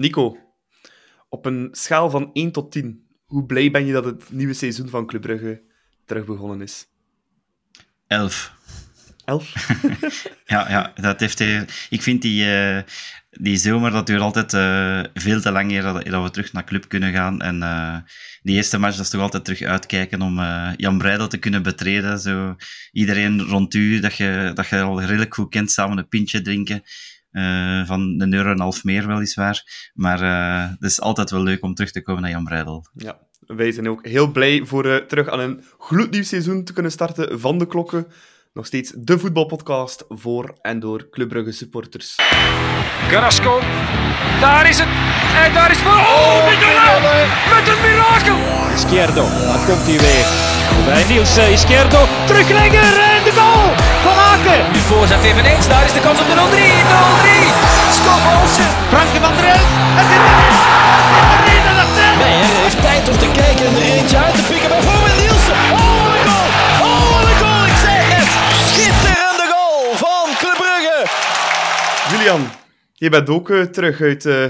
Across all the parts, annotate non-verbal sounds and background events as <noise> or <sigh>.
Nico, op een schaal van 1 tot 10, hoe blij ben je dat het nieuwe seizoen van Club Brugge terug begonnen is? 11. 11? <laughs> ja, ja, dat heeft hij... Ik vind die, uh, die zomer, dat duurt altijd uh, veel te lang eer dat, dat, we terug naar club kunnen gaan. En uh, die eerste match, dat is toch altijd terug uitkijken om Jan Breidel te kunnen betreden. Zo, iedereen rond u, dat je, dat je al redelijk goed kent, samen een pintje drinken. Uh, van een euro en een half meer, weliswaar. Maar uh, het is altijd wel leuk om terug te komen naar Jan Breidel. Ja, wij zijn ook heel blij voor uh, terug aan een gloednieuw seizoen te kunnen starten van de klokken. Nog steeds de voetbalpodcast voor en door Club Brugge supporters. Carrasco, daar is het. En daar is voor. Oh, oh met een mirakel. Izquierdo, daar komt hij weer. Bij Niels Izquierdo, teruglegger en de goal van Aken. Nu voorzet eveneens, daar is de kans op de 0-3. 0-3. Stop Olsen. Franke van der Elf. Het is erin. Nee, hij heeft tijd om te kijken en er eentje uit te pikken. Bijvoorbeeld Nielsen. Oh, wat een goal. Oh, wat een goal. Ik zeg het. Schitterende goal van Club Brugge. Julian, je bent ook uh, terug uit uh,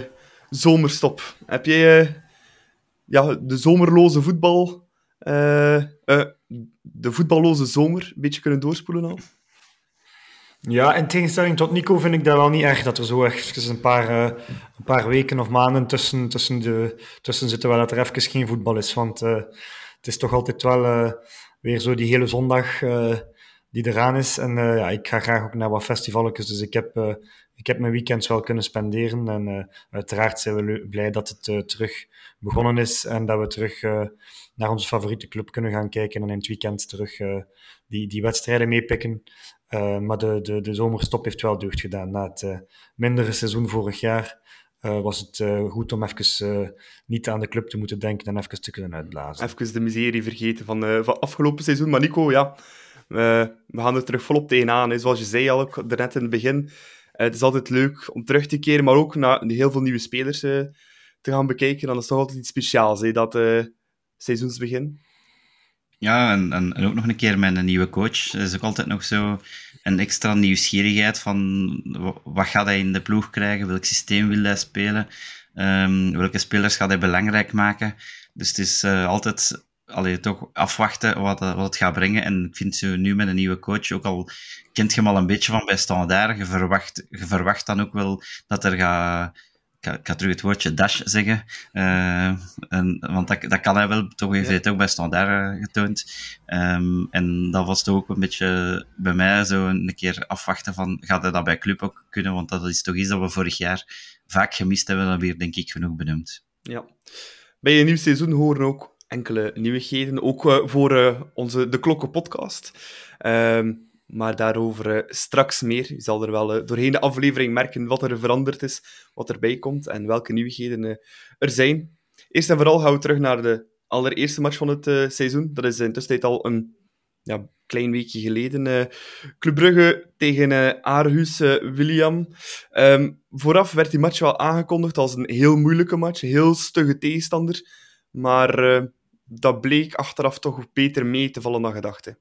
zomerstop. Heb jij uh, ja, de zomerloze voetbal uh, uh, de voetballoze zomer een beetje kunnen doorspoelen al? Ja, in tegenstelling tot Nico vind ik dat wel niet erg dat er zo echt een paar, uh, een paar weken of maanden tussen, tussen, de, tussen zitten waar dat er even geen voetbal is. Want het is toch altijd wel weer zo die hele zondag die eraan is. En ja, ik ga graag ook naar wat festivalletjes, dus ik heb, ik heb mijn weekends wel kunnen spenderen. En uiteraard zijn we blij dat het terug begonnen is en dat we terug naar onze favoriete club kunnen gaan kijken en in het weekend terug uh, die, die wedstrijden meepikken. Uh, maar de, de, de zomerstop heeft wel deugd gedaan. Na het uh, mindere seizoen vorig jaar was het goed om even niet aan de club te moeten denken en even te kunnen uitblazen. Even de miserie vergeten van, van afgelopen seizoen. Maar Nico, ja, we gaan er terug volop tegenaan. Hè. Zoals je zei al ook net in het begin. het is altijd leuk om terug te keren, maar ook naar heel veel nieuwe spelers te gaan bekijken. Dan is toch altijd iets speciaals, hè, dat seizoensbegin. Ja, en, en, ook nog een keer met een nieuwe coach. Er is ook altijd nog zo een extra nieuwsgierigheid van wat gaat hij in de ploeg krijgen, welk systeem wil hij spelen, um, welke spelers gaat hij belangrijk maken. Dus het is uh, altijd allee, toch afwachten wat, wat het gaat brengen. En ik vind zo nu met een nieuwe coach, ook al kent je hem al een beetje van bij Standaard, verwacht, je verwacht dan ook wel dat er gaat ik ga, terug het woordje dash zeggen. Uh, en, want dat, dat kan hij wel, toch heeft hij het ook bij standaard uh, getoond. Um, en dat was toch ook een beetje bij mij zo een keer afwachten van, gaat hij dat bij club ook kunnen? Want dat is toch iets dat we vorig jaar vaak gemist hebben, dat weer denk ik genoeg benoemd. Ja. Bij een nieuw seizoen horen ook enkele nieuwigheden, ook uh, voor onze De Klokken podcast. Um, maar daarover uh, straks meer. Je zal er wel uh, doorheen de aflevering merken wat er veranderd is, wat erbij komt en welke nieuwigheden uh, er zijn. Eerst en vooral gaan we terug naar de allereerste match van het seizoen. Dat is intussen al een ja, klein weekje geleden. Club Brugge tegen Aarhus William. Um, vooraf werd die match wel aangekondigd als een heel moeilijke match, heel stugge tegenstander. Maar dat bleek achteraf toch beter mee te vallen dan gedacht.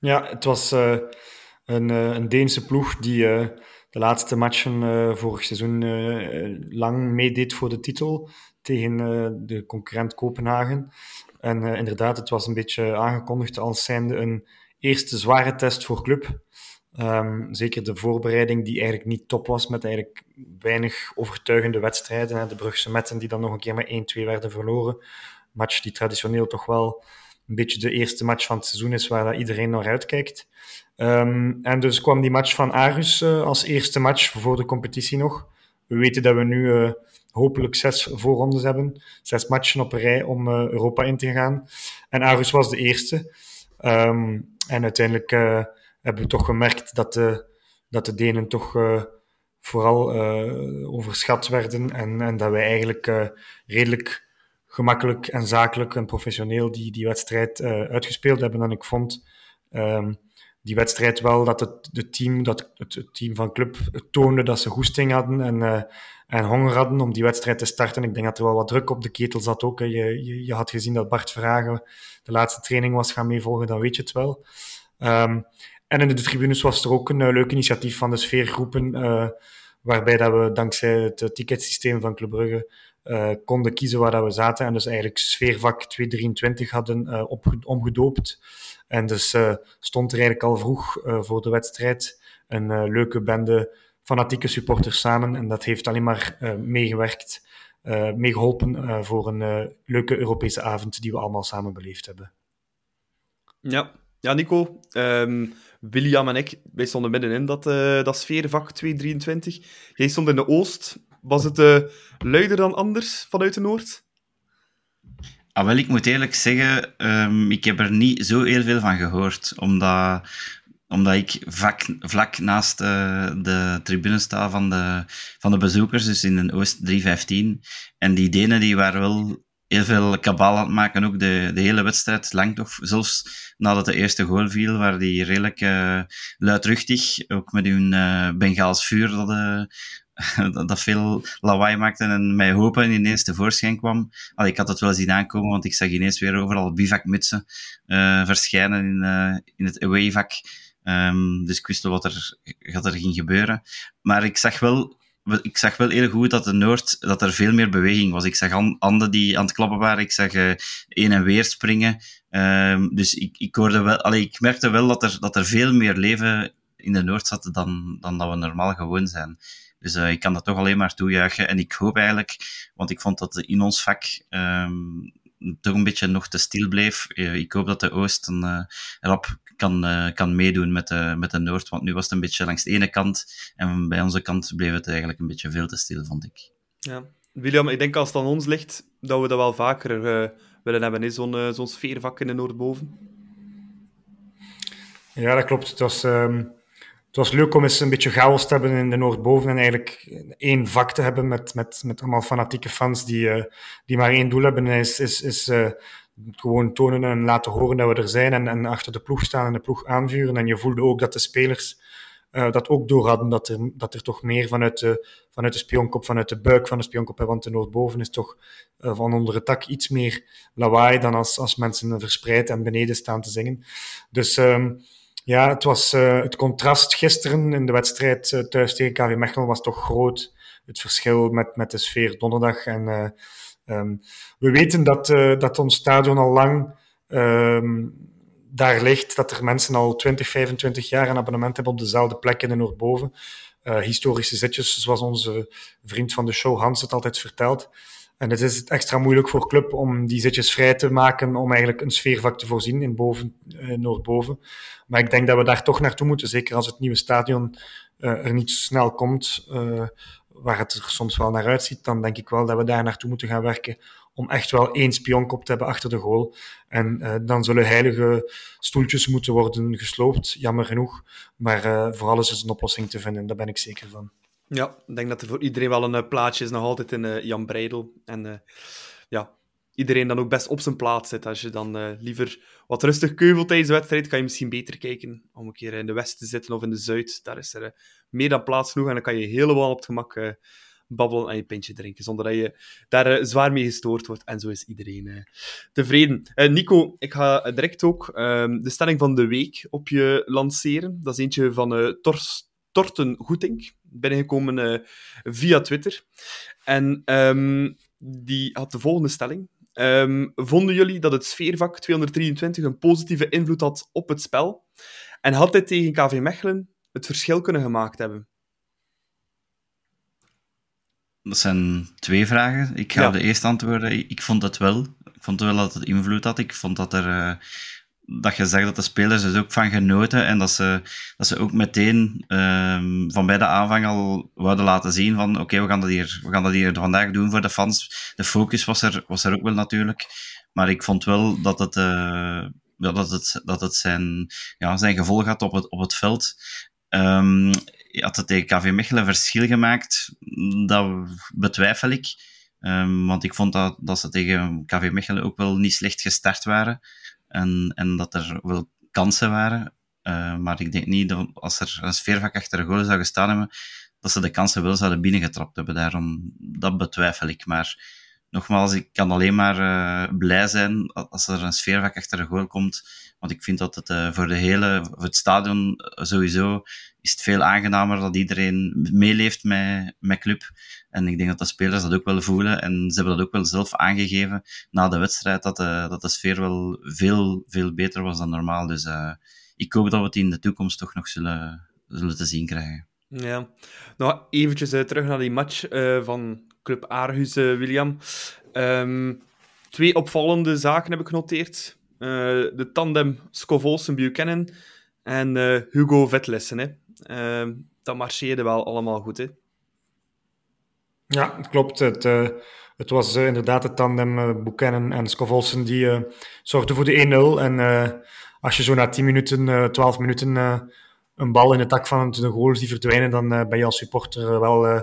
Ja, het was uh, een, uh, een Deense ploeg die uh, de laatste matchen vorig seizoen lang meedeed voor de titel tegen de concurrent Kopenhagen. En inderdaad, het was een beetje aangekondigd als zijnde een eerste zware test voor club. Um, zeker de voorbereiding die eigenlijk niet top was, met eigenlijk weinig overtuigende wedstrijden. Hè. De Brugse Metten die dan nog een keer met 1-2 werden verloren. Match die traditioneel toch wel een beetje de eerste match van het seizoen is waar iedereen naar uitkijkt. Um, en dus kwam die match van Arus uh, als eerste match voor de competitie nog. We weten dat we nu uh, hopelijk zes voorrondes hebben. Zes matchen op rij om uh, Europa in te gaan. En Arus was de eerste. Um, en uiteindelijk hebben we toch gemerkt dat de, dat de Denen toch vooral overschat werden. En, en dat wij eigenlijk redelijk gemakkelijk en zakelijk en professioneel die, die wedstrijd uh, uitgespeeld hebben. En ik vond um, die wedstrijd wel dat het, de team, dat het, het, team van club toonde dat ze goesting hadden en, uh, en honger hadden om die wedstrijd te starten. Ik denk dat er wel wat druk op de ketel zat ook. Je, je, je, had gezien dat Bart Vragen de laatste training was gaan meevolgen, dan weet je het wel. Um, en in de tribunes was er ook een uh, leuk initiatief van de sfeergroepen, waarbij dat we dankzij het ticketsysteem van Club Brugge uh, konden kiezen waar dat we zaten. En dus eigenlijk sfeervak 223 hadden op, omgedoopt. En dus uh, stond er eigenlijk al vroeg voor de wedstrijd een leuke bende fanatieke supporters samen. En dat heeft alleen maar meegewerkt, meegeholpen voor een leuke Europese avond die we allemaal samen beleefd hebben. Ja, ja Nico. Um, William en ik, wij stonden middenin dat, dat sfeervak 223. Jij stond in de Oost. Was het uh, luider dan anders vanuit de Noord? Ah, wel, ik moet eerlijk zeggen, um, ik heb er niet zo heel veel van gehoord. Omdat, omdat ik vlak, vlak naast uh, de tribune sta van de, van de bezoekers, dus in de Oost 315. En die Denen die waren wel heel veel kabaal aan het maken, ook de, de hele wedstrijd lang toch. Zelfs nadat de eerste goal viel, waren die redelijk uh, luidruchtig. Ook met hun uh, Bengaals vuur dat, <laughs> dat veel lawaai maakte en mij hopen ineens tevoorschijn kwam. Al, ik had het wel zien aankomen, want ik zag ineens weer overal bivakmutsen uh, verschijnen in, uh, in het awayvak. Um, dus ik wist wel wat er, wat er ging gebeuren. Maar ik zag wel ik zag wel heel goed dat de Noord, dat er veel meer beweging was. Ik zag handen die aan het klappen waren. Ik zag uh, en weer springen. Um, dus ik, ik, hoorde wel, allee, ik merkte wel dat er, dat er veel meer leven in de Noord zat dan, dan dat we normaal gewoon zijn. Dus uh, ik kan dat toch alleen maar toejuichen. En ik hoop eigenlijk, want ik vond dat in ons vak um, toch een beetje nog te stil bleef. Uh, ik hoop dat de Oost een uh, rap kan, kan meedoen met de, met de Noord. Want nu was het een beetje langs de ene kant. En bij onze kant bleef het eigenlijk een beetje veel te stil, vond ik. Ja. William, ik denk als het aan ons ligt, dat we dat wel vaker willen hebben. Zo'n zo'n sfeervak in de Noordboven. Ja, dat klopt. Het was... Um het was leuk om eens een beetje chaos te hebben in de Noordboven en eigenlijk één vak te hebben met, met, met allemaal fanatieke fans die, uh, die maar één doel hebben. is, is, is uh, gewoon tonen en laten horen dat we er zijn en, en achter de ploeg staan en de ploeg aanvuren. En je voelde ook dat de spelers uh, dat ook door hadden, dat er, dat er toch meer vanuit de, vanuit de spionkop, vanuit de buik van de spionkop, want de Noordboven is toch van onder het dak iets meer lawaai dan als, als mensen verspreid en beneden staan te zingen. Dus... Um, ja, het, was, uh, het contrast gisteren in de wedstrijd uh, thuis tegen KV Mechelen was toch groot. Het verschil met, met de sfeer donderdag. En, uh, um, we weten dat, dat ons stadion al lang um, daar ligt, dat er mensen al 20, 25 jaar een abonnement hebben op dezelfde plek in de Noordboven. historische zitjes, zoals onze vriend van de show Hans het altijd vertelt. En het is extra moeilijk voor club om die zitjes vrij te maken om eigenlijk een sfeervak te voorzien in boven, uh, Noordboven. Maar ik denk dat we daar toch naartoe moeten, zeker als het nieuwe stadion uh, er niet snel komt, uh, waar het er soms wel naar uitziet, dan denk ik wel dat we daar naartoe moeten gaan werken om echt wel één spionkop te hebben achter de goal. En dan zullen heilige stoeltjes moeten worden gesloopt, jammer genoeg. Maar voor alles is een oplossing te vinden, daar ben ik zeker van. Ja, ik denk dat er voor iedereen wel een uh, plaatje is nog altijd in uh, Jan Breidel. En uh, ja, iedereen dan ook best op zijn plaats zit. Als je dan liever wat rustig keuvelt tijdens de wedstrijd, kan je misschien beter kijken om een keer in de west te zitten of in de zuid. Daar is er meer dan plaats genoeg en dan kan je helemaal op het gemak babbelen en je pintje drinken, zonder dat je daar zwaar mee gestoord wordt. En zo is iedereen tevreden. Nico, ik ga direct ook ehm, de stelling van de week op je lanceren. Dat is eentje van Tors Torten Goetink, binnengekomen uh, via Twitter. En um, die had de volgende stelling. Um, vonden jullie dat het sfeervak 223 een positieve invloed had op het spel? En had dit tegen KV Mechelen het verschil kunnen gemaakt hebben? Dat zijn twee vragen. Ik ga ja. de eerste antwoorden. Ik vond het wel. Ik vond wel dat het invloed had. Ik vond dat er uh, dat je zegt dat de spelers er ook van genoten en dat ze, dat ze ook meteen um, van bij de aanvang al wilden laten zien van oké, we gaan dat hier, we gaan dat hier vandaag doen voor de fans. De focus was er, was er ook wel natuurlijk. Maar ik vond wel dat het, uh, dat het, dat het zijn, ja, zijn gevolg had op het, op het veld. Um, had het tegen KV Mechelen verschil gemaakt? Dat betwijfel ik. Um, want ik vond dat, dat ze tegen KV Mechelen ook wel niet slecht gestart waren. En, en dat er wel kansen waren. Uh, maar ik denk niet dat als er een sfeervak achter de goal zou gestaan hebben, dat ze de kansen wel zouden binnengetrapt hebben. Daarom, dat betwijfel ik. Maar nogmaals, ik kan alleen maar uh, blij zijn als er een sfeervak achter de goal komt. Want ik vind dat het uh, voor, de hele, voor het stadion sowieso is het veel aangenamer dat iedereen meeleeft met, met club. En ik denk dat de spelers dat ook wel voelen. En ze hebben dat ook wel zelf aangegeven na de wedstrijd, dat de, dat de sfeer wel veel, veel beter was dan normaal. Dus ik hoop dat we het in de toekomst toch nog zullen, zullen te zien krijgen. Ja, nog eventjes terug naar die match van Club Aarhus, William. Um, twee opvallende zaken heb ik genoteerd. de tandem Scovolsen-Buchanan en Hugo Vetlessen. Hè. Uh, dat marcheerde wel allemaal goed. Hè? Ja, klopt. Het, het was inderdaad het tandem Buchanan en Scovolsen die zorgden voor de 1-0. En als je zo na 10 minuten, 12 minuten een bal in het tak van de goals die verdwijnen, dan ben je als supporter wel,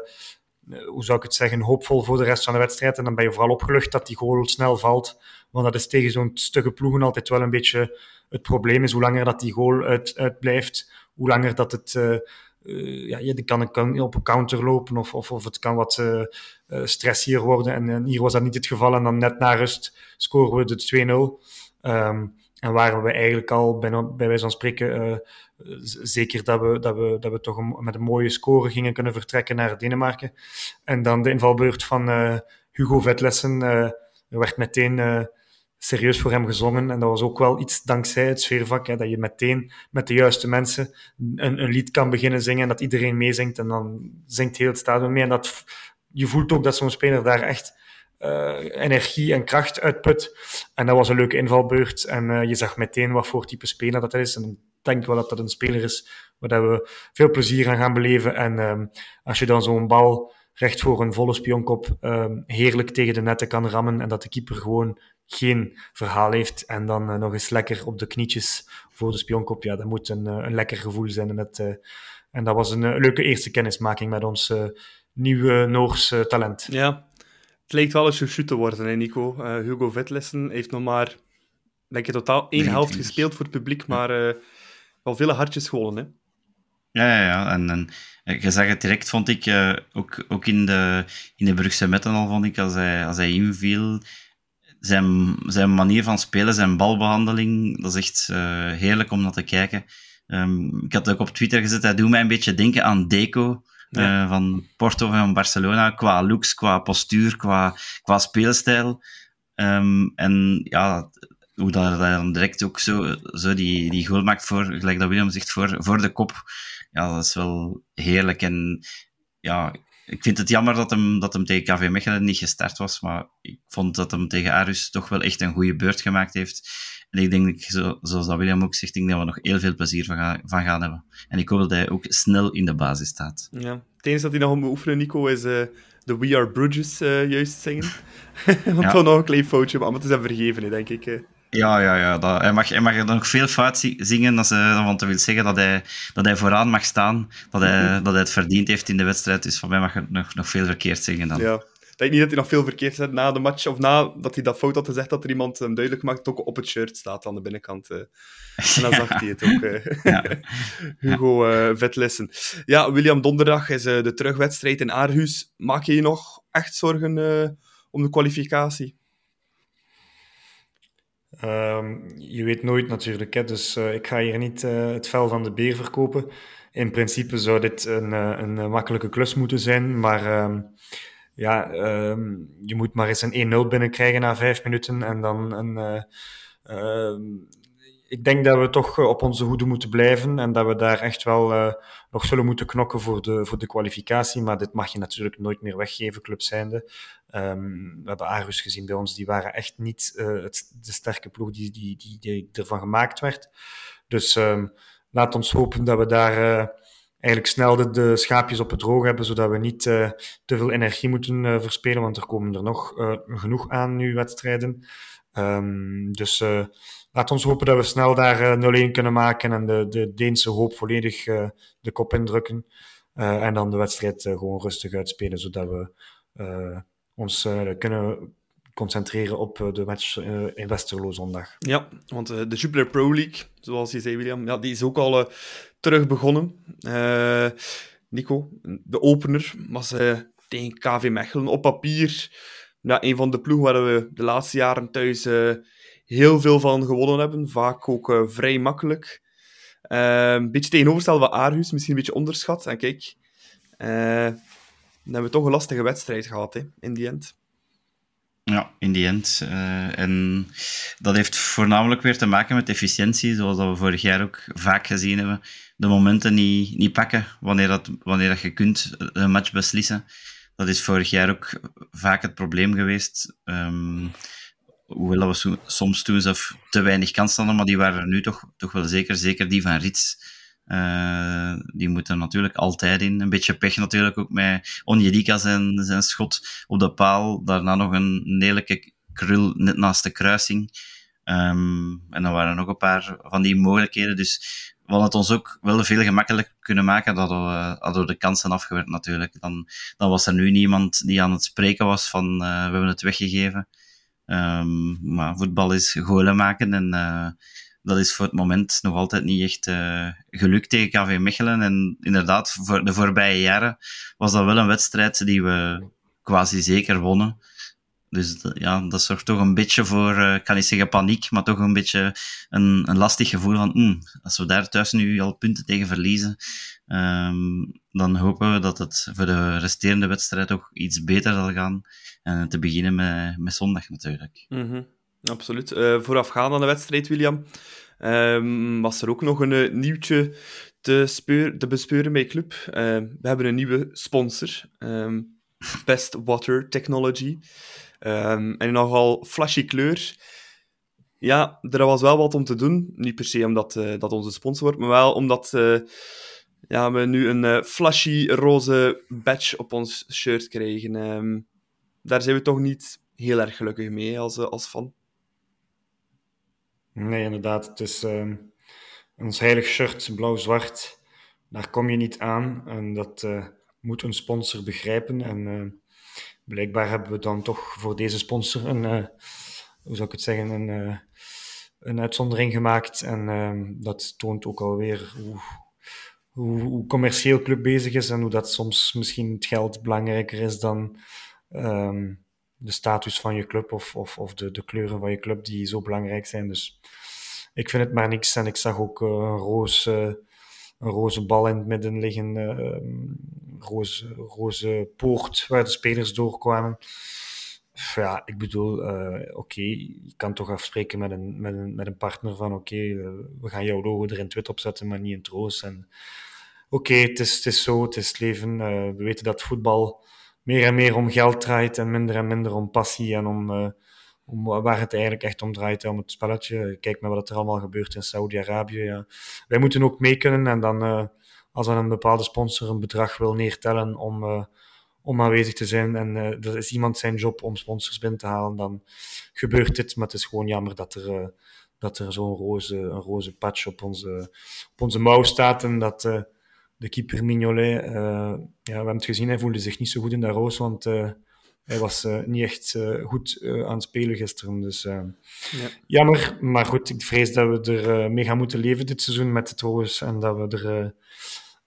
hoe zou ik het zeggen, hoopvol voor de rest van de wedstrijd. En dan ben je vooral opgelucht dat die goal snel valt. Want dat is tegen zo'n stugge ploegen altijd wel een beetje het probleem is hoe langer dat die goal uit, uitblijft, hoe langer dat het. Uh, ja, je kan, kan op een counter lopen of, of, of het kan wat stressier worden. En, en, hier was dat niet het geval. En dan net na rust scoren we de 2-0. Um, en waren we eigenlijk al, bij wijze van spreken, zeker dat we, dat, we, dat we toch met een mooie score gingen kunnen vertrekken naar Denemarken. En dan de invalbeurt van Hugo Vetlessen werd meteen serieus voor hem gezongen. En dat was ook wel iets dankzij het sfeervak, hè, dat je meteen met de juiste mensen een, een lied kan beginnen zingen en dat iedereen meezingt en dan zingt heel het stadion mee. En dat, je voelt ook dat zo'n speler daar echt energie en kracht uitput. En dat was een leuke invalbeurt. En je zag meteen wat voor type speler dat is. En denk wel dat dat een speler is waar we veel plezier aan gaan beleven. En um, als je dan zo'n bal recht voor een volle spionkop um, heerlijk tegen de netten kan rammen en dat de keeper gewoon geen verhaal heeft en dan uh, nog eens lekker op de knietjes voor de spionkop, ja, dat moet een, uh, een lekker gevoel zijn. En, het, uh, en dat was een leuke eerste kennismaking met ons nieuwe Noors talent. Ja, het lijkt wel eens shoot te worden, hè, Nico. Hugo Vetlessen heeft nog maar, denk je, totaal één helft gespeeld voor het publiek, maar wel vele hartjes gewonnen, hè? Ja, ja, ja. En, en je zag het direct, vond ik, ook, ook in de, in de Brugse Metten al, vond ik, als hij, als hij inviel zijn, zijn manier van spelen, zijn balbehandeling, dat is echt uh, heerlijk om naar te kijken. Um, ik had ook op Twitter gezet, hij doet mij een beetje denken aan Deco. Ja. Uh, van Porto en van Barcelona, qua looks, qua postuur, qua, qua speelstijl. Um, en ja, hoe dat hij dan direct ook zo, zo die, die goal maakt voor, gelijk dat William zegt, voor, voor de kop. Ja, dat is wel heerlijk. En ja, ik vind het jammer dat hem, dat hem tegen KV Mechelen niet gestart was, maar ik vond dat hem tegen Arus toch wel echt een goede beurt gemaakt heeft. En ik denk, zo, zoals dat William ook zegt, denk dat we nog heel veel plezier van, gaan, van gaan hebben. En ik hoop dat hij ook snel in de basis staat. Ja. Het enige dat hij nog moet beoefenen, Nico, is uh, de We Are Bridges uh, juist zingen. <laughs> Want ja. nog een klein foutje, maar het is hem vergeven, denk ik. Ja, ja, ja. Dat, hij, mag, hij mag nog veel fout zingen, als, uh, want dat wil zeggen dat hij, dat hij vooraan mag staan, dat hij, mm -hmm. dat hij het verdiend heeft in de wedstrijd. Dus van mij mag hij nog, nog veel verkeerd zingen dan. Ja. Ik denk niet dat hij nog veel verkeerd zegt na de match, of na dat hij dat fout had gezegd, dat er iemand hem duidelijk maakt dat ook op het shirt staat aan de binnenkant. Uh. En dan <laughs> zag hij het ook. Uh. Ja. <laughs> Hugo uh, Vetlessen. Ja, William, donderdag is de terugwedstrijd in Aarhus. Maak je je nog echt zorgen om de kwalificatie? Um, je weet nooit natuurlijk, hè? dus uh, ik ga hier niet uh, het vel van de beer verkopen. In principe zou dit een, uh, een makkelijke klus moeten zijn, maar um, ja, um, je moet maar eens een 1-0 binnenkrijgen na vijf minuten en dan een. Ik denk dat we toch op onze hoede moeten blijven en dat we daar echt wel nog zullen moeten knokken voor de, voor de kwalificatie. Maar dit mag je natuurlijk nooit meer weggeven, club zijnde. Um, we hebben Arus gezien bij ons, die waren echt niet uh, het, de sterke ploeg die, die, die, die ervan gemaakt werd. Dus um, laat ons hopen dat we daar eigenlijk snel de, schaapjes op het droog hebben, zodat we niet te veel energie moeten verspelen, want er komen er nog genoeg aan nu wedstrijden. Um, dus laat ons hopen dat we snel daar 0-1 kunnen maken en de, de Deense hoop volledig de kop indrukken. en dan de wedstrijd gewoon rustig uitspelen, zodat we ons kunnen concentreren op de match in Westerlo zondag. Ja, want de Jupiler Pro League, zoals je zei William, ja, die is ook al terug begonnen. Nico, de opener was tegen KV Mechelen op papier ja, een van de ploegen waar we de laatste jaren thuis heel veel van gewonnen hebben. Vaak ook vrij makkelijk. Een beetje tegenovergesteld van Aarhus, misschien een beetje onderschat. En kijk, dan hebben we toch een lastige wedstrijd gehad hè, in die end. Ja, in die end. Uh, en dat heeft voornamelijk weer te maken met efficiëntie, zoals dat we vorig jaar ook vaak gezien hebben. De momenten niet, niet pakken wanneer, dat, wanneer dat je kunt een match beslissen. Dat is vorig jaar ook vaak het probleem geweest. Um, hoewel we soms toen zelf te weinig kans hadden, maar die waren er nu toch, toch wel zeker. Zeker die van Rits. Uh, die moeten natuurlijk altijd in. Een beetje pech natuurlijk ook met Onjedika zijn, zijn schot op de paal. Daarna nog een, lelijke krul net naast de kruising. Um, en dan waren er nog een paar van die mogelijkheden. Dus we hadden het ons ook wel veel gemakkelijker kunnen maken dat hadden we de kansen afgewerkt natuurlijk. Dan, dan was er nu niemand die aan het spreken was van uh, we hebben het weggegeven. Um, maar voetbal is golen maken en uh, dat is voor het moment nog altijd niet echt uh, gelukt tegen KV Mechelen. En inderdaad, voor de voorbije jaren was dat wel een wedstrijd die we quasi zeker wonnen. Dus ja, dat zorgt toch een beetje voor, uh, ik kan niet zeggen paniek, maar toch een beetje een, een lastig gevoel van, mm, als we daar thuis nu al punten tegen verliezen, um, dan hopen we dat het voor de resterende wedstrijd ook iets beter zal gaan. En te beginnen met, met zondag natuurlijk. -hmm. Absoluut. Uh, voorafgaand aan de wedstrijd, William, um, was er ook nog een uh, nieuwtje te, speur, bespeuren bij Club. We hebben een nieuwe sponsor, um, Best Water Technology. Um, en nogal flashy kleur. Ja, er was wel wat om te doen. Niet per se omdat uh, dat onze sponsor wordt, maar wel omdat ja, we nu een flashy roze badge op ons shirt krijgen. daar zijn we toch niet heel erg gelukkig mee als, als fan. Nee, inderdaad. Het is uh, ons heilig shirt, blauw-zwart. Daar kom je niet aan. En dat moet een sponsor begrijpen. En blijkbaar hebben we dan toch voor deze sponsor een, eh, hoe zou ik het zeggen, een, een uitzondering gemaakt. En ehm, dat toont ook alweer hoe, hoe, hoe commercieel club bezig is en hoe dat soms misschien het geld belangrijker is dan um, de status van je club of, of, of de, de kleuren van je club die zo belangrijk zijn. Dus ik vind het maar niks. En ik zag ook uh, een, roze, een roze bal in het midden liggen, uh, roze, poort waar de spelers doorkwamen. Ja, ik bedoel, uh, oké, je kan toch afspreken met een, met een, met een partner van oké, okay, we gaan jouw logo er in het wit opzetten, maar niet in het roos. En oké, het, is, het is zo, het is het leven. we weten dat voetbal meer en meer om geld draait en minder en minder om passie en om, om waar het eigenlijk echt om draait, om het spelletje. Kijk maar wat er allemaal gebeurt in Saudi-Arabië. Ja. Wij moeten ook mee kunnen en dan, als dan een bepaalde sponsor een bedrag wil neertellen om, uh, om aanwezig te zijn en er is iemand zijn job om sponsors binnen te halen, dan gebeurt dit. Maar het is gewoon jammer dat er, dat er zo'n roze, een roze patch op onze, op onze mouw staat en dat de keeper Mignolet, uh, ja, we hebben het gezien, hij voelde zich niet zo goed in de roos, want uh, hij was uh, niet echt goed aan het spelen gisteren. Dus ja. jammer, maar goed, ik vrees dat we er mee gaan moeten leven dit seizoen met het roos en dat we er,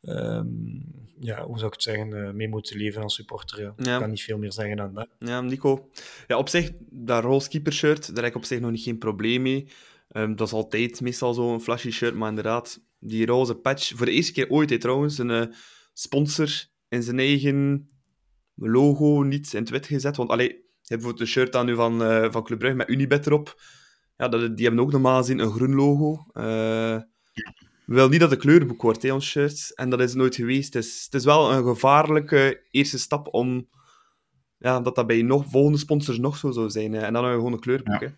um, ja, hoe zou ik het zeggen, mee moeten leven als supporter. Ja. Ja. Ik kan niet veel meer zeggen dan dat. Ja, Nico. Ja, op zich, dat roze keepershirt, daar heb ik op zich nog niet geen probleem mee. Um, dat is altijd meestal zo'n flashy shirt, maar inderdaad, die roze patch. Voor de eerste keer ooit, he, trouwens, een uh, sponsor in zijn eigen logo niet in het wit gezet. Want allee, je hebt bijvoorbeeld een shirt aan nu van, uh, van Club Brugge met Unibet erop. Ja, dat, die hebben ook normaal gezien een groen logo. Uh, wel niet dat de kleurenboek wordt, hè, ons shirt. En dat is nooit geweest. Het is, het is wel een gevaarlijke eerste stap om... Ja, dat dat bij nog, volgende sponsors nog zo zou zijn. Hè. En dan hebben we gewoon een kleurboek, ja. Hè.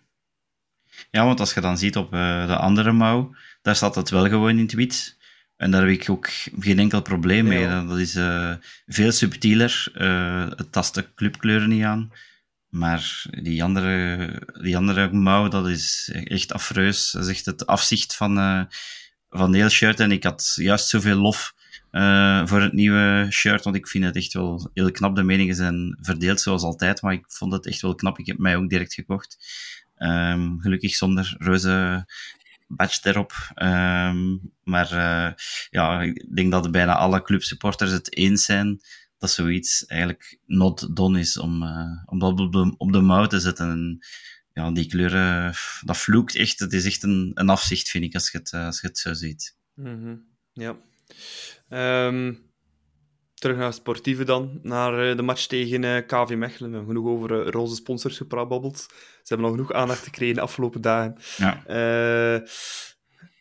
Ja, want als je dan ziet op uh, de andere mouw, daar staat het wel gewoon in het wit. En daar heb ik ook geen enkel probleem mee. Ja. Dat is uh, veel subtieler. Uh, het tast de clubkleuren niet aan. Maar die andere, die andere mouw, dat is echt afreus. Dat is echt het afzicht van, van de shirt. En ik had juist zoveel lof voor het nieuwe shirt, want ik vind het echt wel heel knap. De meningen zijn verdeeld zoals altijd, maar ik vond het echt wel knap. Ik heb mij ook direct gekocht. Um, gelukkig zonder reuze badge erop. Um, maar uh, ja, ik denk dat bijna alle clubsupporters het eens zijn dat zoiets eigenlijk not done is om, uh, om dat op de, op mouw te zetten. En, ja, die kleuren, dat vloekt echt. Het is echt een, een afzicht, vind ik, als je het, als je het zo ziet. Mm -hmm. Ja. Um, terug naar sportieve dan, naar uh, de match tegen KV Mechelen. We hebben genoeg over roze sponsors geprababbeld. Ze hebben nog genoeg aandacht gekregen de afgelopen dagen. Ja.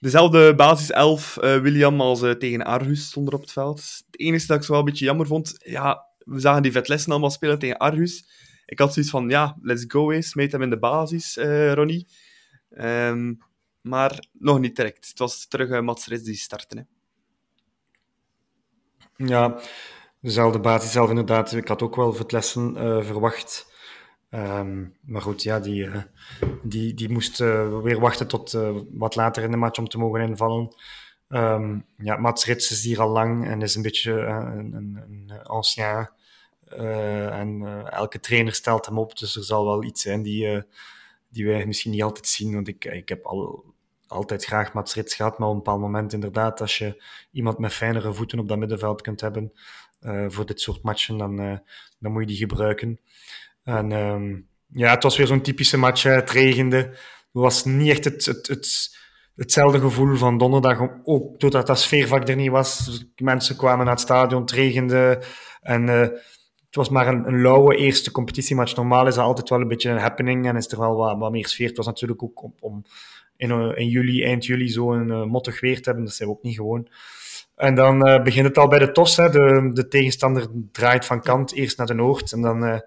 dezelfde basis 11 William als tegen Argus stond er op het veld. Het enige dat ik zo wel een beetje jammer vond, ja, we zagen die Vetlessen allemaal spelen tegen Argus. Ik had zoiets van, ja, let's go eens, smijt hem in de basis, Ronnie. Um, maar nog niet direct. Het was terug uh, Mats Rits die startte. Hè. Ja, dezelfde basis zelf inderdaad. Ik had ook wel Vetlessen uh, verwacht. Um, maar goed, ja, die, uh, die, die moest uh, weer wachten tot wat later in de match om te mogen invallen. Um, ja, Mats Rits is hier al lang en is een beetje een, een, een ancien. En elke trainer stelt hem op, dus er zal wel iets zijn die, die wij misschien niet altijd zien. Want ik, ik heb al altijd graag Mats Rits gehad, maar op een bepaald moment inderdaad, als je iemand met fijnere voeten op dat middenveld kunt hebben voor dit soort matchen, dan, dan moet je die gebruiken. En um, ja, het was weer zo'n typische match. Het regende. Het was niet echt het, het, het, hetzelfde gevoel van donderdag, ook doordat dat sfeervak er niet was. Mensen kwamen naar het stadion, het regende. En het was maar een, een lauwe eerste competitiematch. Normaal is dat altijd wel een beetje een happening en is er wel wat, meer sfeer. Het was natuurlijk ook om, in, in juli, eind juli zo'n uh, mottig weer te hebben. Dat zijn we ook niet gewoon. En dan uh, begint het al bij de tos. Hè. De, de tegenstander draait van kant eerst naar de noord. En dan, uh,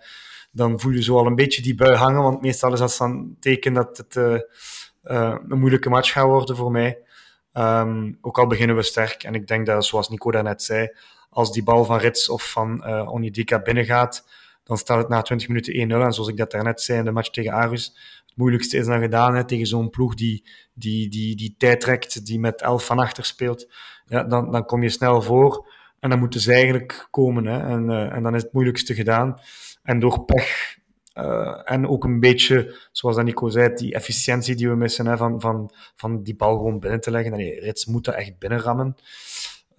dan voel je zo al een beetje die bui hangen. Want meestal is dat dan een teken dat het een moeilijke match gaat worden voor mij. Um, ook al beginnen we sterk. En ik denk dat, zoals Nico daarnet zei, als die bal van Rits of van uh, Onyedika binnengaat, dan staat het na 20 minuten 1-0. En zoals ik dat daarnet zei in de match tegen Arus, het moeilijkste is dan gedaan hè, tegen zo'n ploeg die, die, die, die tijd trekt, die met 11 van achter speelt. Ja, dan, dan kom je snel voor en dan moeten ze eigenlijk komen. Hè, en, uh, en dan is het moeilijkste gedaan. En door pech uh, en ook een beetje, zoals Nico zei, die efficiëntie die we missen, hè, van, van, van die bal gewoon binnen te leggen. Nee, Rits moet er echt binnenrammen.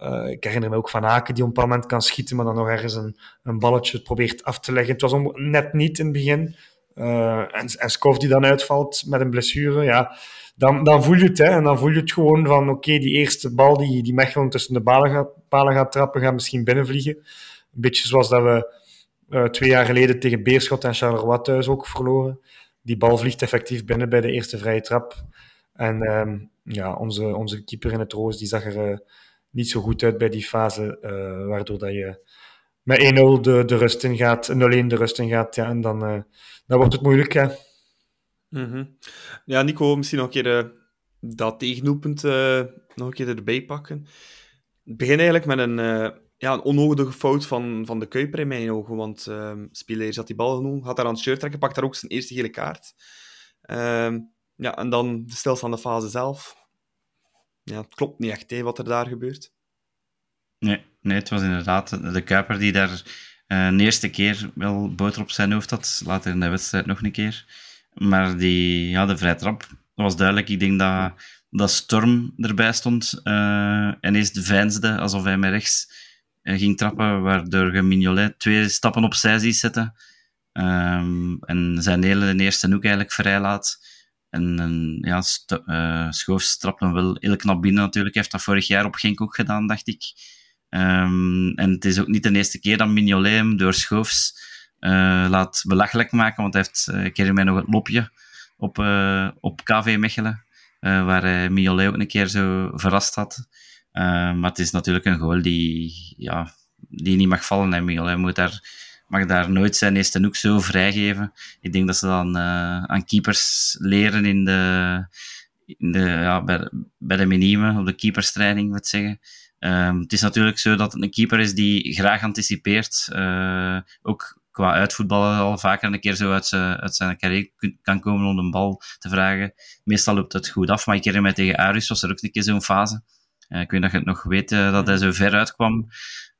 Uh, ik herinner me ook van Aken die op een moment kan schieten, maar dan nog ergens een, een balletje probeert af te leggen. Het was om, net niet in het begin. Uh, en, en Skov die dan uitvalt met een blessure, ja, dan, dan voel je het. Hè, en dan voel je het gewoon van, oké, die eerste bal die, die Mechelen tussen de gaat, palen gaat trappen, gaat misschien binnenvliegen. Een beetje zoals dat we uh, twee jaar geleden tegen Beerschot en Charleroi thuis ook verloren. Die bal vliegt effectief binnen bij de eerste vrije trap. En um, ja, onze, onze keeper in het roos, die zag er uh, niet zo goed uit bij die fase, uh, waardoor dat je met 1-0 de, de rust in gaat, 0-1 de rust in gaat, ja, en dan, dan wordt het moeilijk, hè. Mm. Ja, Nico, misschien nog een keer dat tegendoelpunt nog een keer erbij pakken. Het begint eigenlijk met een, ja, een onnodige fout van, van de Kuiper in mijn ogen, want uh, Spieleers had die bal genomen, gaat daar aan het shirt trekken, pakt daar ook zijn eerste gele kaart. Uh, ja, en dan de stilstaande fase zelf. Ja, het klopt niet echt, hè, wat er daar gebeurt. Nee, nee, het was inderdaad de Kuiper die daar uh, eerste keer wel boter op zijn hoofd had, later in de wedstrijd nog een keer. Maar die, ja, de vrije trap dat was duidelijk. Ik denk dat, dat Storm erbij stond uh, en eerst veinsde alsof hij met rechts ging trappen, waardoor je Mignolet twee stappen opzij ziet zetten. Um, en zijn hele eerste hoek eigenlijk vrij laat. En, en ja, uh, Schoofs trapt hem wel heel knap binnen natuurlijk. Hij heeft dat vorig jaar op Genk ook gedaan, dacht ik. Um, en het is ook niet de eerste keer dat Mignolet hem door Schoofs uh, laat belachelijk maken, want hij heeft, uh, ik herinner mij nog het lopje op, op KV Mechelen, waar hij Mignolet ook een keer zo verrast had. Maar het is natuurlijk een goal die, ja, die niet mag vallen. En Mignolet moet daar, mag daar nooit zijn eerste hoek zo vrijgeven. Ik denk dat ze dan aan keepers leren in de, in de, ja, bij, de minime, op de keeperstraining, moet zeggen. Um, het is natuurlijk zo dat het een keeper is die graag anticipeert. Uh, ook qua uitvoetballen al vaker een keer zo uit zijn, uit zijn kan komen om een bal te vragen. Meestal loopt het goed af, maar ik herinner mij tegen Aris was er ook een keer zo'n fase. Uh, ik weet dat je het nog weet, uh, dat hij zo ver uitkwam.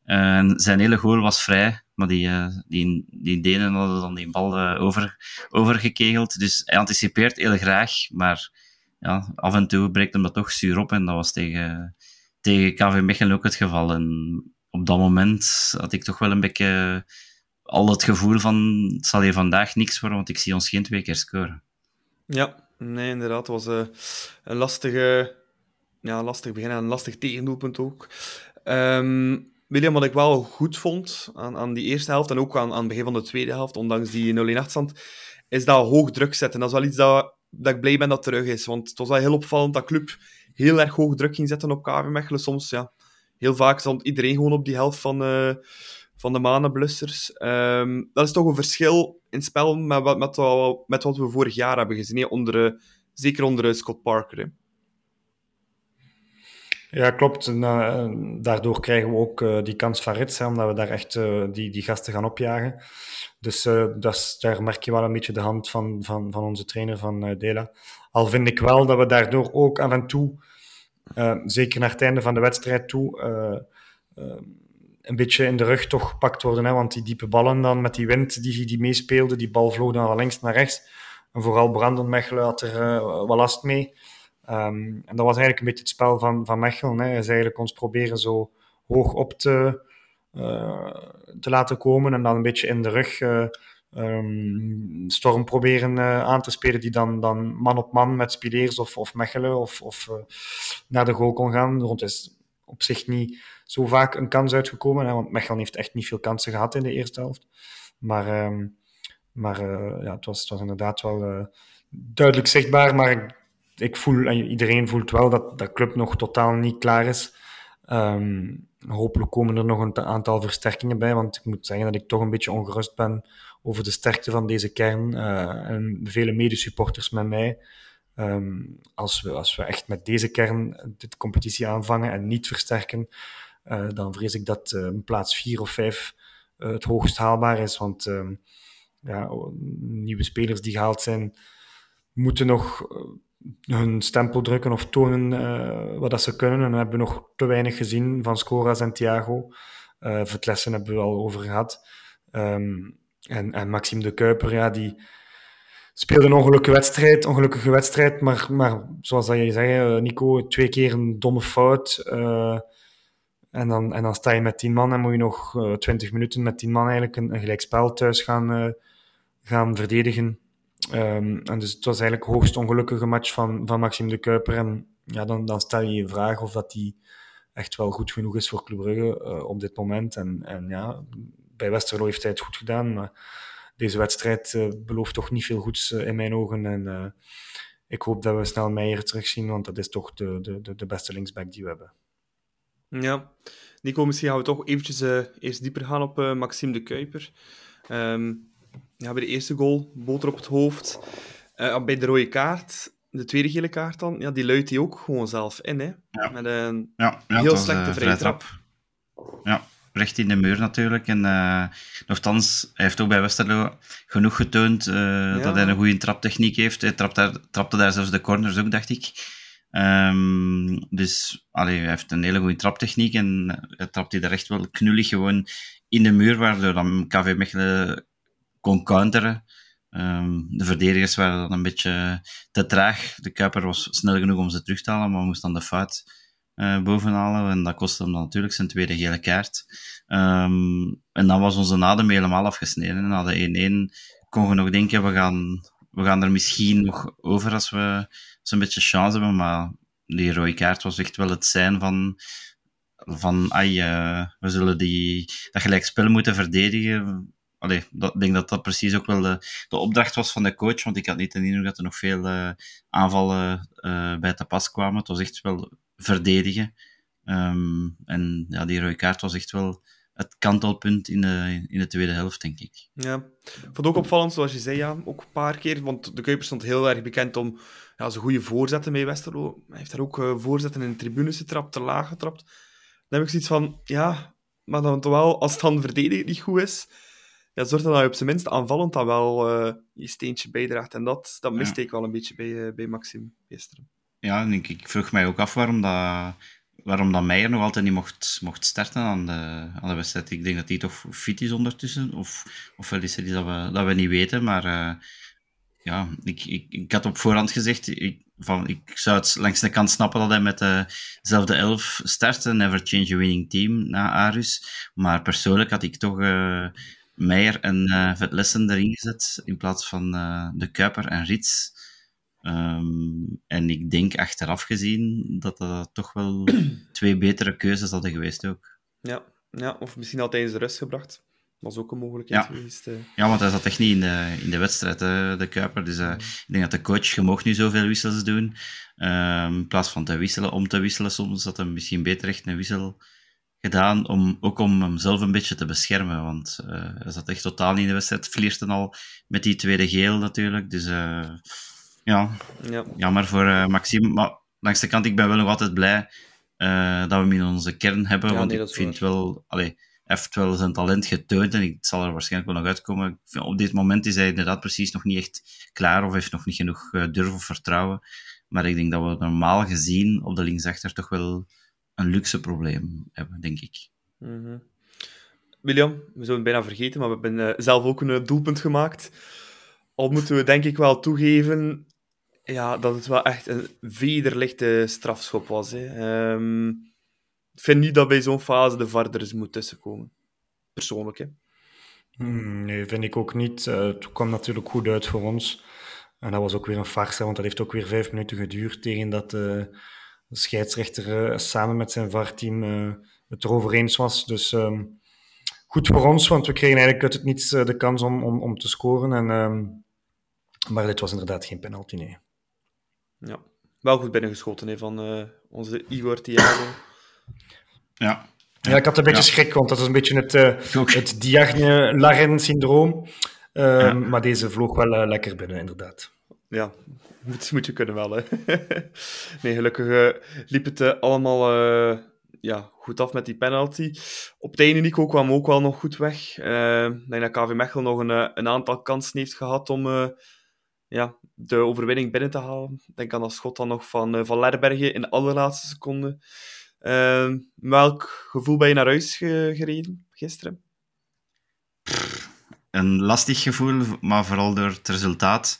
En zijn hele goal was vrij, maar die, die, die Denen hadden dan die bal over, overgekegeld. Dus hij anticipeert heel graag, maar ja, af en toe breekt hem dat toch zuur op. En dat was tegen, tegen KV Mechelen ook het geval. En op dat moment had ik toch wel een beetje al het gevoel van het zal hier vandaag niks worden, want ik zie ons geen twee keer scoren. Ja, nee, inderdaad. Het was een lastige, ja, lastig begin en lastig tegendoelpunt ook. Um, William, wat ik wel goed vond aan, aan die eerste helft en ook aan, aan het begin van de tweede helft, ondanks die 0-1 achterstand, is dat hoog druk zetten. Dat is wel iets dat, dat ik blij ben dat terug is. Want het was wel heel opvallend dat club heel erg hoog druk ging zetten op KV Mechelen. Soms, ja, heel vaak stond iedereen gewoon op die helft van, uh, van de manenblussers. Um, dat is toch een verschil in spel met, met, met, met wat we vorig jaar hebben gezien. Onder, zeker onder Scott Parker. Ja, klopt. En, uh, daardoor krijgen we ook uh, die kans van rits, omdat we daar echt uh, die, die gasten gaan opjagen. Dus dat is, daar merk je wel een beetje de hand van, van, van onze trainer, van Dela. Al vind ik wel dat we daardoor ook af en toe, zeker naar het einde van de wedstrijd toe, een beetje in de rug toch gepakt worden. Hè, want die diepe ballen dan met die wind die, die meespeelde, die bal vloog dan van links naar rechts. En vooral Brandon Mechelen had er wel last mee. Um, en dat was eigenlijk een beetje het spel van, van Mechelen. Hè. Is eigenlijk ons proberen zo hoog op te, uh, te laten komen en dan een beetje in de rug uh, um, Storm proberen uh, aan te spelen, die dan, dan man op man met Spileers of, of Mechelen of, of naar de goal kon gaan. Rond is op zich niet zo vaak een kans uitgekomen, hè, want Mechelen heeft echt niet veel kansen gehad in de eerste helft. Maar, um, maar ja, het, was, het was inderdaad wel duidelijk zichtbaar, maar ik voel, en iedereen voelt wel dat de club nog totaal niet klaar is. Um, hopelijk komen er nog een aantal versterkingen bij, want ik moet zeggen dat ik toch een beetje ongerust ben over de sterkte van deze kern uh, en vele medesupporters met mij. Um, als, we, als we echt met deze kern de competitie aanvangen en niet versterken, uh, dan vrees ik dat uh, plaats 4 of 5 het hoogst haalbaar is. Want um, ja, nieuwe spelers die gehaald zijn, moeten nog hun stempel drukken of tonen uh, wat dat ze kunnen. En we hebben nog te weinig gezien van Scoras en Thiago. Uh, Vertlessen hebben we al over gehad. Um, en, en Maxime de Kuiper, ja, die speelde een ongelukkige wedstrijd, ongelukkige wedstrijd maar, maar zoals dat je zei, eh, Nico, twee keer een domme fout. En, dan, en dan sta je met tien man en moet je nog twintig minuten met tien man eigenlijk een, een gelijkspel thuis gaan, gaan verdedigen. Um, en dus het was eigenlijk hoogst ongelukkige match van, van Maxime de Kuiper. En ja, dan, dan stel je je vraag of dat die echt wel goed genoeg is voor Club Brugge uh, op dit moment. En, en ja, bij Westerlo heeft hij het goed gedaan, maar deze wedstrijd uh, belooft toch niet veel goeds uh, in mijn ogen. En ik hoop dat we snel Meijer terugzien, want dat is toch de, de, de beste linksback die we hebben. Ja, Nico, misschien gaan we toch eventjes eerst dieper gaan op Maxime de Kuiper. Um, ja, bij de eerste goal, boter op het hoofd. Uh, bij de rode kaart, de tweede gele kaart dan, ja, die luidt hij ook gewoon zelf in. Hè? Ja. Met een ja, ja, heel slechte uh, vrije trap. Ja, recht in de muur natuurlijk. En uh, nogthans, hij heeft ook bij Westerlo genoeg getoond dat hij een goede traptechniek heeft. Hij trapte daar, trapte daar zelfs de corners ook, dacht ik. Um, dus allee, hij heeft een hele goede traptechniek en hij trapt hij daar echt wel knullig gewoon in de muur, waardoor dan KV Mechelen kon counteren. Um, de verdedigers waren dan een beetje te traag. De Kuiper was snel genoeg om ze terug te halen, maar moest dan de fout uh, bovenhalen. En dat kostte hem natuurlijk zijn tweede gele kaart. Um, en dan was onze adem helemaal afgesneden. En na de 1-1 kon je nog denken, we gaan, we gaan er misschien nog over als we, we een beetje chance hebben. Maar die rode kaart was echt wel het zijn van van ai, uh, we zullen die, dat gelijkspel moeten verdedigen allee, ik denk dat dat precies ook wel de, de opdracht was van de coach, want ik had niet de indruk dat er nog veel uh, aanvallen uh, bij te pas kwamen. Het was echt wel verdedigen. Um, en ja, die rode kaart was echt wel het kantelpunt in de, in de tweede helft, denk ik. Ja, vond ook opvallend, zoals je zei, ja, ook een paar keer, want de Kuiper stond heel erg bekend om ja, zijn goede voorzetten bij Westerlo. Hij heeft daar ook uh, voorzetten in de tribunes getrapt, te laag getrapt. Dan heb ik zoiets van, ja, maar dan toch wel, als het dan verdedigen niet goed is, ja, zorg dat je op zijn minst aanvallend dan wel uh, je steentje bijdraagt. En dat, dat miste ja. ik wel een beetje bij, uh, bij Maxime gisteren. Ja, ik, ik vroeg mij ook af waarom dat, waarom dat Meijer nog altijd niet mocht, mocht starten aan de, aan de wedstrijd. Ik denk dat hij toch fit is ondertussen. Of, of wel is er iets dat we, dat we niet weten. Maar uh, ja, ik, ik, ik had op voorhand gezegd, ik, van, ik zou het langs de kant snappen dat hij met dezelfde elf startte, never change a winning team na Arus. Maar persoonlijk had ik toch uh, Meijer en uh, Vetlessen erin gezet in plaats van uh, de Kuiper en Rits. Um, en ik denk achteraf gezien dat dat toch wel <clears throat> twee betere keuzes hadden geweest ook. Ja, ja of misschien had hij eens de rust gebracht was ook een mogelijkheid ja. geweest. Uh. Ja, want hij zat echt niet in de, in de wedstrijd, hè, de Kuiper. Dus uh, ik denk dat de coach, je mocht nu zoveel wissels doen. Uh, in plaats van te wisselen, om te wisselen soms, had hij misschien beter echt een wissel gedaan. Om, ook om hemzelf een beetje te beschermen. Want hij zat echt totaal niet in de wedstrijd. Vlierste al met die tweede geel natuurlijk. Dus ja, ja, jammer voor Maxime. Maar langs de kant, ik ben wel nog altijd blij dat we hem in onze kern hebben. Ja, want nee, ik vind wel... Allee, heeft wel zijn talent getoond en het zal er waarschijnlijk wel nog uitkomen. Op dit moment is hij inderdaad precies nog niet echt klaar of heeft nog niet genoeg uh, durf of vertrouwen. Maar ik denk dat we normaal gezien op de linksachter toch wel een luxe probleem hebben, denk ik. Mm -hmm. William, we zouden het bijna vergeten, maar we hebben uh, zelf ook een doelpunt gemaakt. Al moeten we denk ik wel toegeven ja, dat het wel echt een vederlichte strafschop was. Hè. Um, ik vind niet dat bij zo'n fase de VAR er eens moet tussenkomen. Persoonlijk, hè. Hmm, nee, vind ik ook niet. Uh, het kwam natuurlijk goed uit voor ons. En dat was ook weer een farce, want dat heeft ook weer vijf minuten geduurd tegen dat uh, de scheidsrechter uh, samen met zijn VAR-team het erover eens was. Dus um, goed voor ons, want we kregen eigenlijk uit het niets de kans om, om, om te scoren. En, um, maar dit was inderdaad geen penalty, nee. Ja, wel goed binnengeschoten hè, van onze Igor Thiago. Ja. Ja, ik had een beetje Ja. schrik, want dat is een beetje het, uh, het Diagne-Larren-syndroom. Ja. Maar deze vloog wel uh, lekker binnen, inderdaad. Ja, <laughs> moet, moet je kunnen wel. Hè. <laughs> nee, gelukkig uh, liep het uh, allemaal uh, ja, goed af met die penalty. Op het einde Nico kwam ook wel nog goed weg. Ik denk dat KV Mechelen nog een, een aantal kansen heeft gehad om ja, de overwinning binnen te halen. Denk aan dat schot dan nog van, van Lerbergen in de allerlaatste seconde. Uh, welk gevoel ben je naar huis ge gereden gisteren? Een lastig gevoel, maar vooral door het resultaat.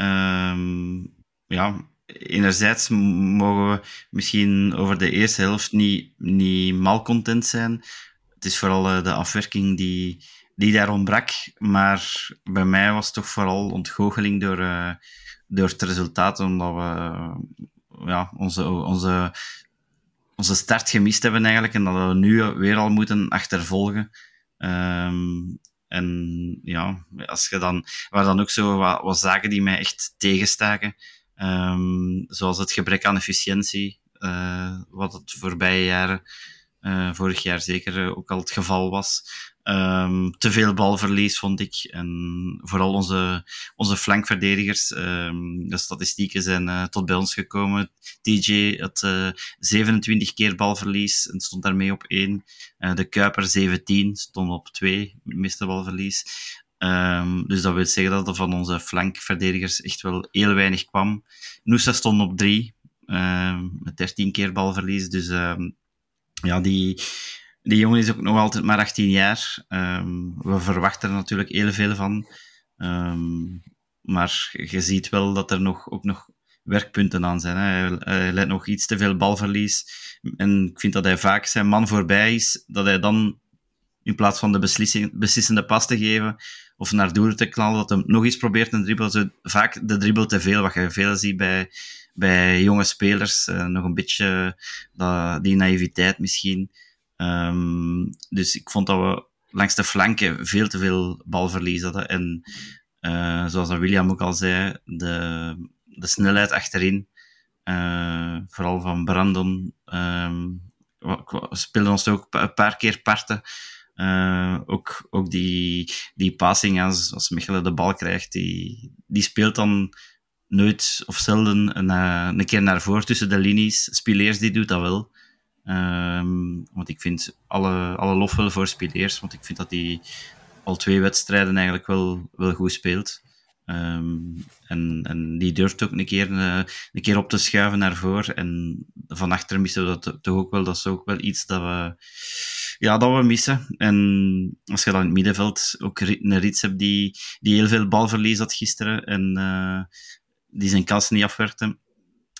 Um, ja, enerzijds mogen we misschien over de eerste helft niet, niet malcontent zijn. Het is vooral uh, de afwerking die, die daar ontbrak. Maar bij mij was het toch vooral ontgoocheling door, uh, door het resultaat, omdat we uh, ja, onze, onze onze start gemist hebben eigenlijk en dat we nu weer al moeten achtervolgen. Um, en ja, als je dan, waar dan ook zo wat, wat zaken die mij echt tegenstaken, um, zoals het gebrek aan efficiëntie, uh, wat het voorbije jaren, uh, vorig jaar zeker ook al het geval was. Um, te veel balverlies, vond ik. En vooral onze, onze flankverdedigers. Um, de statistieken zijn uh, tot bij ons gekomen. TJ had uh, 27 keer balverlies en stond daarmee op 1. Uh, de Kuiper 17, stond op 2, miste balverlies. Um, dus dat wil zeggen dat er van onze flankverdedigers echt wel heel weinig kwam. Noosa stond op 3, met 13 keer balverlies. Dus ja, die, die jongen is ook nog altijd maar 18 jaar. Um, we verwachten er natuurlijk heel veel van. Um, maar je ziet wel dat er nog, ook nog werkpunten aan zijn. Hè. Hij, leidt nog iets te veel balverlies. En ik vind dat hij vaak zijn man voorbij is, dat hij dan in plaats van de beslissende pas te geven of naar doel te knallen, dat hij nog eens probeert een dribbel. Vaak de dribbel te veel, wat je veel ziet bij, bij jonge spelers. Uh, nog een beetje die naïviteit misschien. Um, dus ik vond dat we langs de flanken veel te veel balverlies hadden. En uh, zoals William ook al zei, de, de snelheid achterin, uh, vooral van Brandon, um, we speelden ons ook een paar keer parten. Uh, ook, ook die, die passing als, als de bal krijgt, die, die speelt dan nooit of zelden een, een keer naar voren tussen de linies. Spileers die doet dat wel. Um, want ik vind alle, alle lof wel voor Spileers, want ik vind dat hij al twee wedstrijden eigenlijk wel, wel goed speelt. Um, en, en die durft ook een keer, een, een keer op te schuiven naar voren. En van achter missen we dat toch ook wel. Dat is ook wel iets dat we, ja, dat we missen. En als je dan in het middenveld ook een Rits hebt die, die heel veel balverlies had gisteren en uh, die zijn kansen niet afwerkte,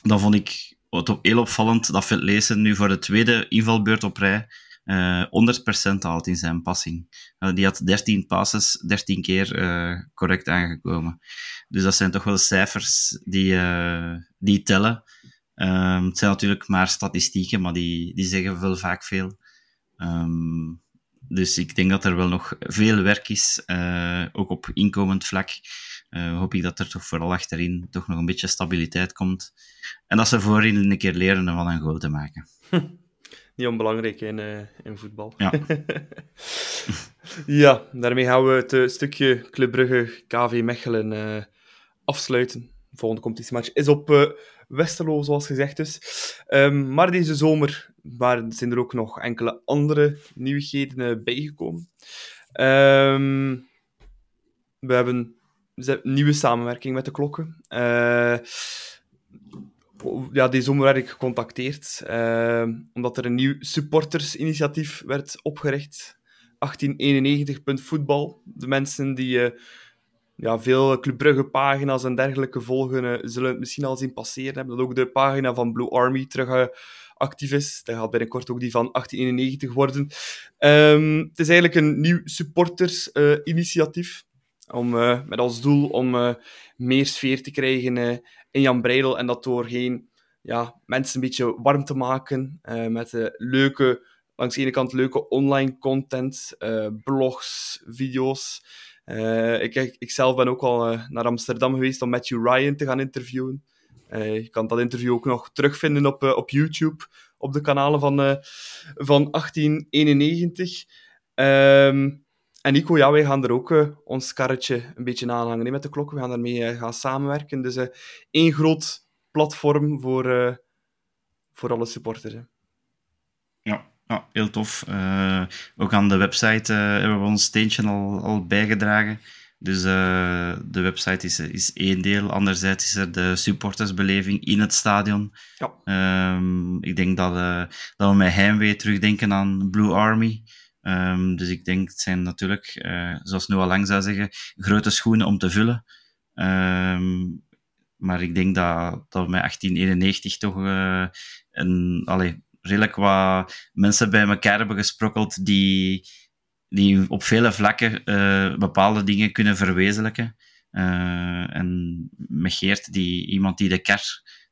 dan vond ik het op heel opvallend dat Phil Leesen nu voor de tweede invalbeurt op rij uh, 100% haalt in zijn passing. Uh, die had 13 passes, 13 keer uh, correct aangekomen. Dus dat zijn toch wel cijfers die, die tellen. Um, het zijn natuurlijk maar statistieken, maar die, die zeggen wel vaak veel. Um, dus ik denk dat er wel nog veel werk is, ook op inkomend vlak. hoop ik dat er toch vooral achterin toch nog een beetje stabiliteit komt. En dat ze voorin een keer leren om van een goal te maken. <laughs> niet onbelangrijk in, uh, in voetbal. Ja. <laughs> ja, daarmee gaan we het uh, stukje Club Brugge KV Mechelen uh, afsluiten. De volgende competitiematch is op Westerlo, zoals gezegd dus. Um, maar deze zomer waren, zijn er ook nog enkele andere nieuwigheden bijgekomen. Um, we hebben nieuwe samenwerking met de klokken ja, die zomer werd ik gecontacteerd, uh, omdat er een nieuw supportersinitiatief werd opgericht. 1891.voetbal. De mensen die uh, ja, veel Club Brugge pagina's en dergelijke volgen, uh, zullen het misschien al zien passeren hebben. Dat ook de pagina van Blue Army terug actief is. Dat gaat binnenkort ook die van 1891 worden. Um, het is eigenlijk een nieuw supportersinitiatief. om, met als doel om meer sfeer te krijgen in Jan Breidel en dat doorheen ja, mensen een beetje warm te maken met leuke, langs de ene kant leuke online content, blogs, video's. ik, ik zelf ben ook al naar Amsterdam geweest om Matthew Ryan te gaan interviewen. Je kan dat interview ook nog terugvinden op, op YouTube, op de kanalen van, van 1891. Um, en Nico, ja, wij gaan er ook ons karretje een beetje aanhangen nee, met de klok. We gaan daarmee gaan samenwerken. Dus uh, één groot platform voor, voor alle supporters. Ja, ja, heel tof. ook aan de website hebben we ons steentje al bijgedragen. Dus de website is, is één deel. Anderzijds is er de supportersbeleving in het stadion. Ja. Um, ik denk dat, dat we met heimwee terugdenken aan Blue Army. Um, dus ik denk, het zijn natuurlijk, uh, zoals Noah Lang zou zeggen, grote schoenen om te vullen. Um, maar ik denk dat, dat we met 1891 toch een, allee, redelijk wat mensen bij elkaar hebben gesprokkeld die, die op vele vlakken uh, bepaalde dingen kunnen verwezenlijken. en met Geert, die, iemand die de kar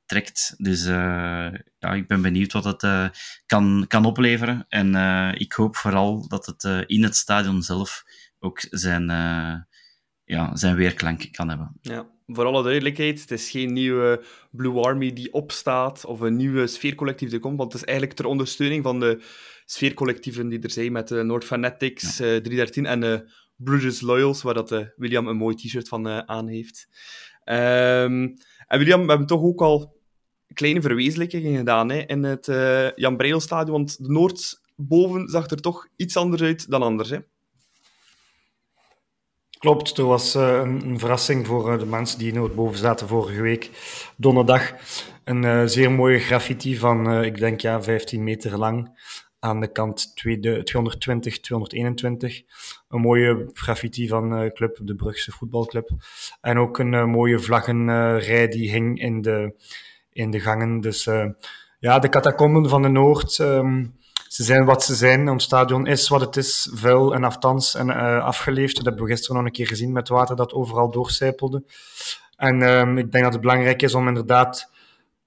trekt. Dus uh, ja, ik ben benieuwd wat het kan, kan opleveren. En ik hoop vooral dat het in het stadion zelf ook zijn, ja, zijn weerklank kan hebben. Ja, voor alle duidelijkheid, het is geen nieuwe Blue Army die opstaat of een nieuwe sfeercollectief die komt, want het is eigenlijk ter ondersteuning van de sfeercollectieven die er zijn met uh, North Fanatics, ja. 313 en uh, Bruges Loyals, waar dat, William een mooi t-shirt van aan heeft. Um, en William, we hebben toch ook al kleine verwezenlijkingen gedaan hè, in het Jan Breilstadion. Want de Noordboven zag er toch iets anders uit dan anders. Hè? Klopt, er was uh, een, een, verrassing voor uh, de mensen die Noordboven zaten vorige week. Donderdag een zeer mooie graffiti van, ik denk ja, 15 meter lang. Aan de kant 220, 221. Een mooie graffiti van club, de Brugse voetbalclub. En ook een mooie vlaggenrij die hing in de, in de gangen. Dus ja, de catacomben van de Noord, um, ze zijn wat ze zijn. Ons stadion is wat het is, vuil en aftans en uh, afgeleefd. Dat hebben we gisteren nog een keer gezien met water dat overal doorcijpelde. En um, ik denk dat het belangrijk is om inderdaad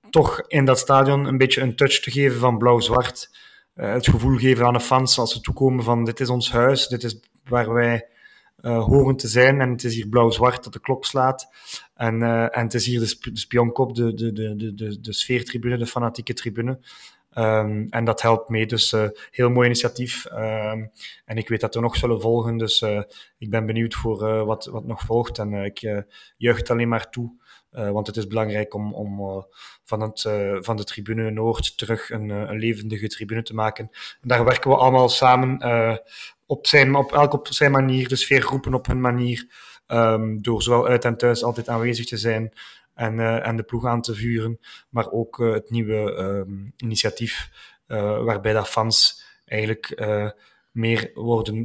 toch in dat stadion een beetje een touch te geven van blauw-zwart. Uh, het gevoel geven aan de fans als ze toekomen van dit is ons huis, dit is waar wij uh, horen te zijn. En het is hier blauw-zwart dat de klok slaat. En, uh, en het is hier de, de spionkop, de, de, de, de, de sfeertribune, de fanatieke tribune. Um, en dat helpt mee. Dus heel mooi initiatief. Um, en ik weet dat er nog zullen volgen. Dus ik ben benieuwd voor wat, wat nog volgt. En ik juich het alleen maar toe. Want het is belangrijk om, om van, het, van de tribune Noord terug een, een levendige tribune te maken. En daar werken we allemaal samen op, zijn, op elk op zijn manier, de sfeergroepen op hun manier, um, door zowel uit en thuis altijd aanwezig te zijn en, en de ploeg aan te vuren, maar ook het nieuwe um, initiatief waarbij dat fans eigenlijk meer worden,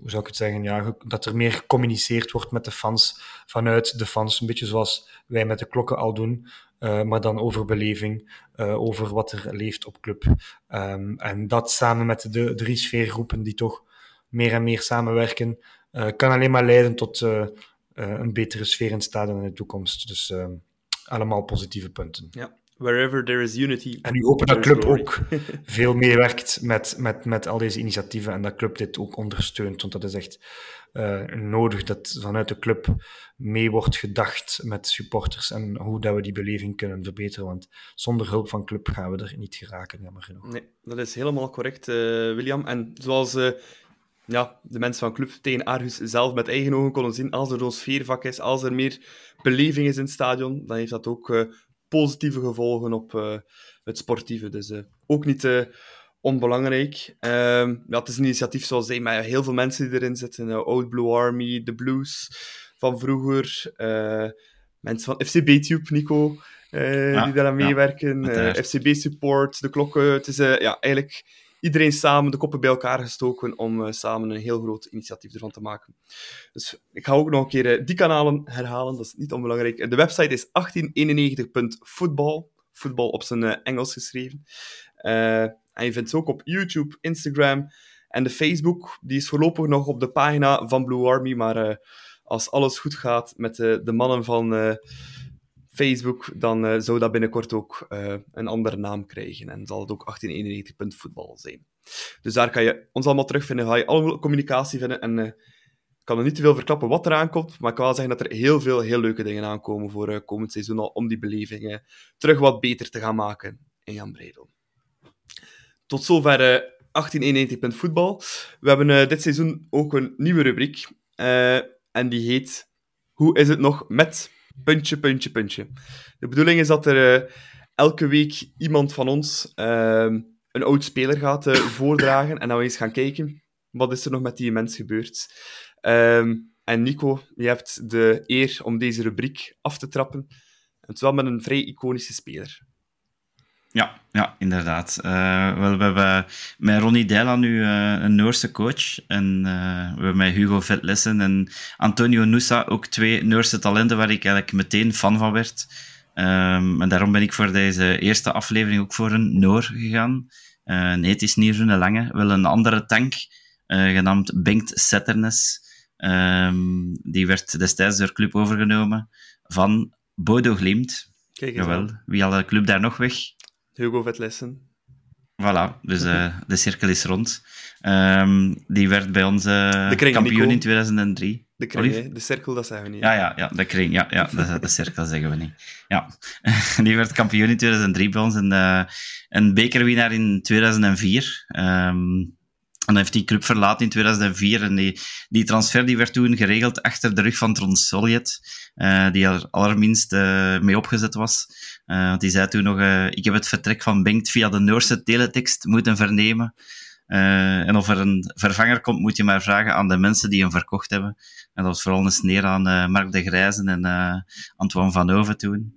hoe zou ik het zeggen, ja, dat er meer gecommuniceerd wordt met de fans vanuit de fans, een beetje zoals wij met de klokken al doen. maar dan over beleving, over wat er leeft op club. Ehm, en dat samen met de drie sfeergroepen die toch meer en meer samenwerken, kan alleen maar leiden tot een betere sfeer in het in de toekomst. Dus ehm, allemaal positieve punten. Ja. Wherever there is unity. En nu hopen dat club ook veel meer werkt met, met, met al deze initiatieven en dat club dit ook ondersteunt. Want dat is echt uh, nodig dat vanuit de club mee wordt gedacht met supporters en hoe dat we die beleving kunnen verbeteren. Want zonder hulp van club gaan we er niet geraken, jammer genoeg. Nee, dat is helemaal correct, uh, William. En zoals uh, ja, de mensen van club tegen Aarhus zelf met eigen ogen konden zien, als er zo'n sfeervak is, als er meer beleving is in het stadion, dan heeft dat ook positieve gevolgen op het sportieve. Dus ook niet onbelangrijk. Um, ja, het is een initiatief zoals zei, met heel veel mensen die erin zitten. Old Blue Army, de Blues van vroeger. Mensen van FCB-Tube, Nico, uh, die daaraan meewerken. FCB-support, de klokken. Het is ja, eigenlijk iedereen samen de koppen bij elkaar gestoken om samen een heel groot initiatief ervan te maken. Dus ik ga ook nog een keer die kanalen herhalen, dat is niet onbelangrijk. De website is 1891.football, voetbal op zijn Engels geschreven. En je vindt ze ook op YouTube, Instagram en de Facebook. Die is voorlopig nog op de pagina van Blue Army, maar als alles goed gaat met de, mannen van Facebook, dan uh, zou dat binnenkort ook een andere naam krijgen. En zal het ook 1891.voetbal zijn. Dus daar kan je ons allemaal terugvinden, ga je alle communicatie vinden. En ik kan er niet te veel verklappen wat eraan komt, maar ik kan wel zeggen dat er heel veel heel leuke dingen aankomen voor komend seizoen al, om die belevingen terug wat beter te gaan maken in Jan Bredel. Tot zover uh, 1891 voetbal. We hebben dit seizoen ook een nieuwe rubriek. En die heet Hoe is het nog met puntje, puntje, puntje. De bedoeling is dat er uh, elke week iemand van ons ehm, een oud speler gaat voordragen. En dan we eens gaan kijken wat is er nog met die mens gebeurd. Um, en Nico, je hebt de eer om deze rubriek af te trappen. Het is wel met een vrij iconische speler. Ja, ja inderdaad. Uh, wel, we hebben met Ronnie Deila nu uh, een Noorse coach. En uh, we hebben met Hugo Vetlessen en Antonio Nusa ook twee Noorse talenten waar ik eigenlijk meteen fan van werd. Um, en daarom ben ik voor deze eerste aflevering ook voor een Noor gegaan. nee, het is niet Rune Lange, wel een andere tank, genaamd Bengt Setternes. Um, die werd destijds door club overgenomen van Bodo Glimt. Kijk Jawel, wie had de club daar nog weg? Hugo Vetlessen. Voilà, dus uh, <laughs> de cirkel is rond. Um, die werd bij ons uh, kampioen in 2003. De kring, de cirkel, dat zeggen we niet. Ja, ja, ja de kring, ja, ja de, de cirkel zeggen we niet. Ja. <laughs> die werd kampioen in 2003 bij ons en uh, een bekerwinnaar in 2004. Um, en dan heeft die club verlaten in 2004 en die, transfer die werd toen geregeld achter de rug van Tron Soljet, uh, die er allerminst uh, mee opgezet was. Uh, want die zei toen nog, ik heb het vertrek van Bengt via de Noorse teletext moeten vernemen. en of er een vervanger komt, moet je maar vragen aan de mensen die hem verkocht hebben. En dat was vooral een sneer aan Mark de Grijzen en Antoine van Oven toen.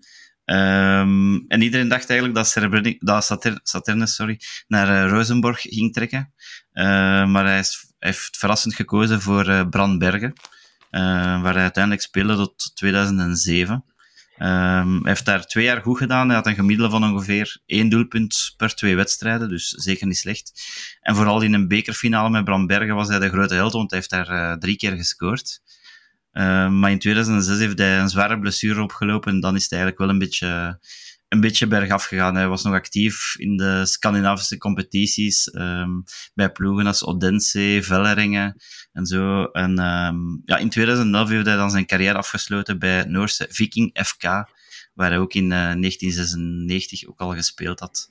Um, en iedereen dacht eigenlijk dat, dat Saturnus sorry, naar uh, Rosenborg ging trekken. Uh, maar hij, heeft verrassend gekozen voor uh, Brandbergen, waar hij uiteindelijk speelde tot 2007. Um, ehm, hij heeft daar twee jaar goed gedaan. Hij had een gemiddelde van ongeveer één doelpunt per twee wedstrijden, dus zeker niet slecht. En vooral in een bekerfinale met Brandbergen was hij de grote held, want hij heeft daar drie keer gescoord. Uh, maar in 2006 heeft hij een zware blessure opgelopen en dan is hij eigenlijk wel een beetje, een beetje bergaf gegaan. Hij was nog actief in de Scandinavische competities, um, bij ploegen als Odense, Velleringen en zo. En um, ja, in 2011 heeft hij dan zijn carrière afgesloten bij Noorse Viking FK, waar hij ook in uh, eh, 1996 ook al gespeeld had.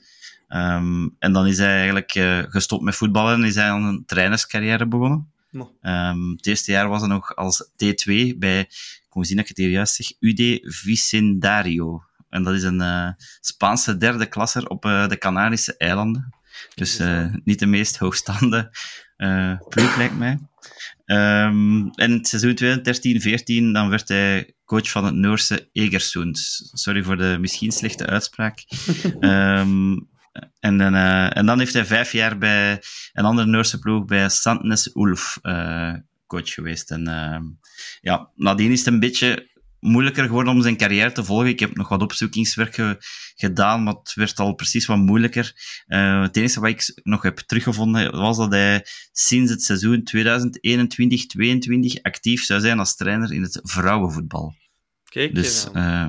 Um, en dan is hij eigenlijk uh, gestopt met voetballen en is hij aan een trainerscarrière begonnen. Um, het eerste jaar was hij nog als T2 bij, ik moet zien dat ik het hier juist zeg, UD Vicendario. En dat is een uh, Spaanse derde klasser op uh, de Canarische eilanden. Dus uh, niet de meest hoogstaande ploeg, lijkt mij. Um, en het seizoen 2013-14 dan werd hij coach van het Noorse Egersoens. Sorry voor de misschien slechte uitspraak. um, <laughs> En, dan, uh, en dan heeft hij vijf jaar bij een andere Noorse ploeg, bij Sandnes Ulf, uh, coach geweest. En uh, ja, nadien is het een beetje moeilijker geworden om zijn carrière te volgen. Ik heb nog wat opzoekingswerk gedaan, maar het werd al precies wat moeilijker. Uh, het enige wat ik nog heb teruggevonden was dat hij sinds het seizoen 2021-22 actief zou zijn als trainer in het vrouwenvoetbal. Kijk, dus uh,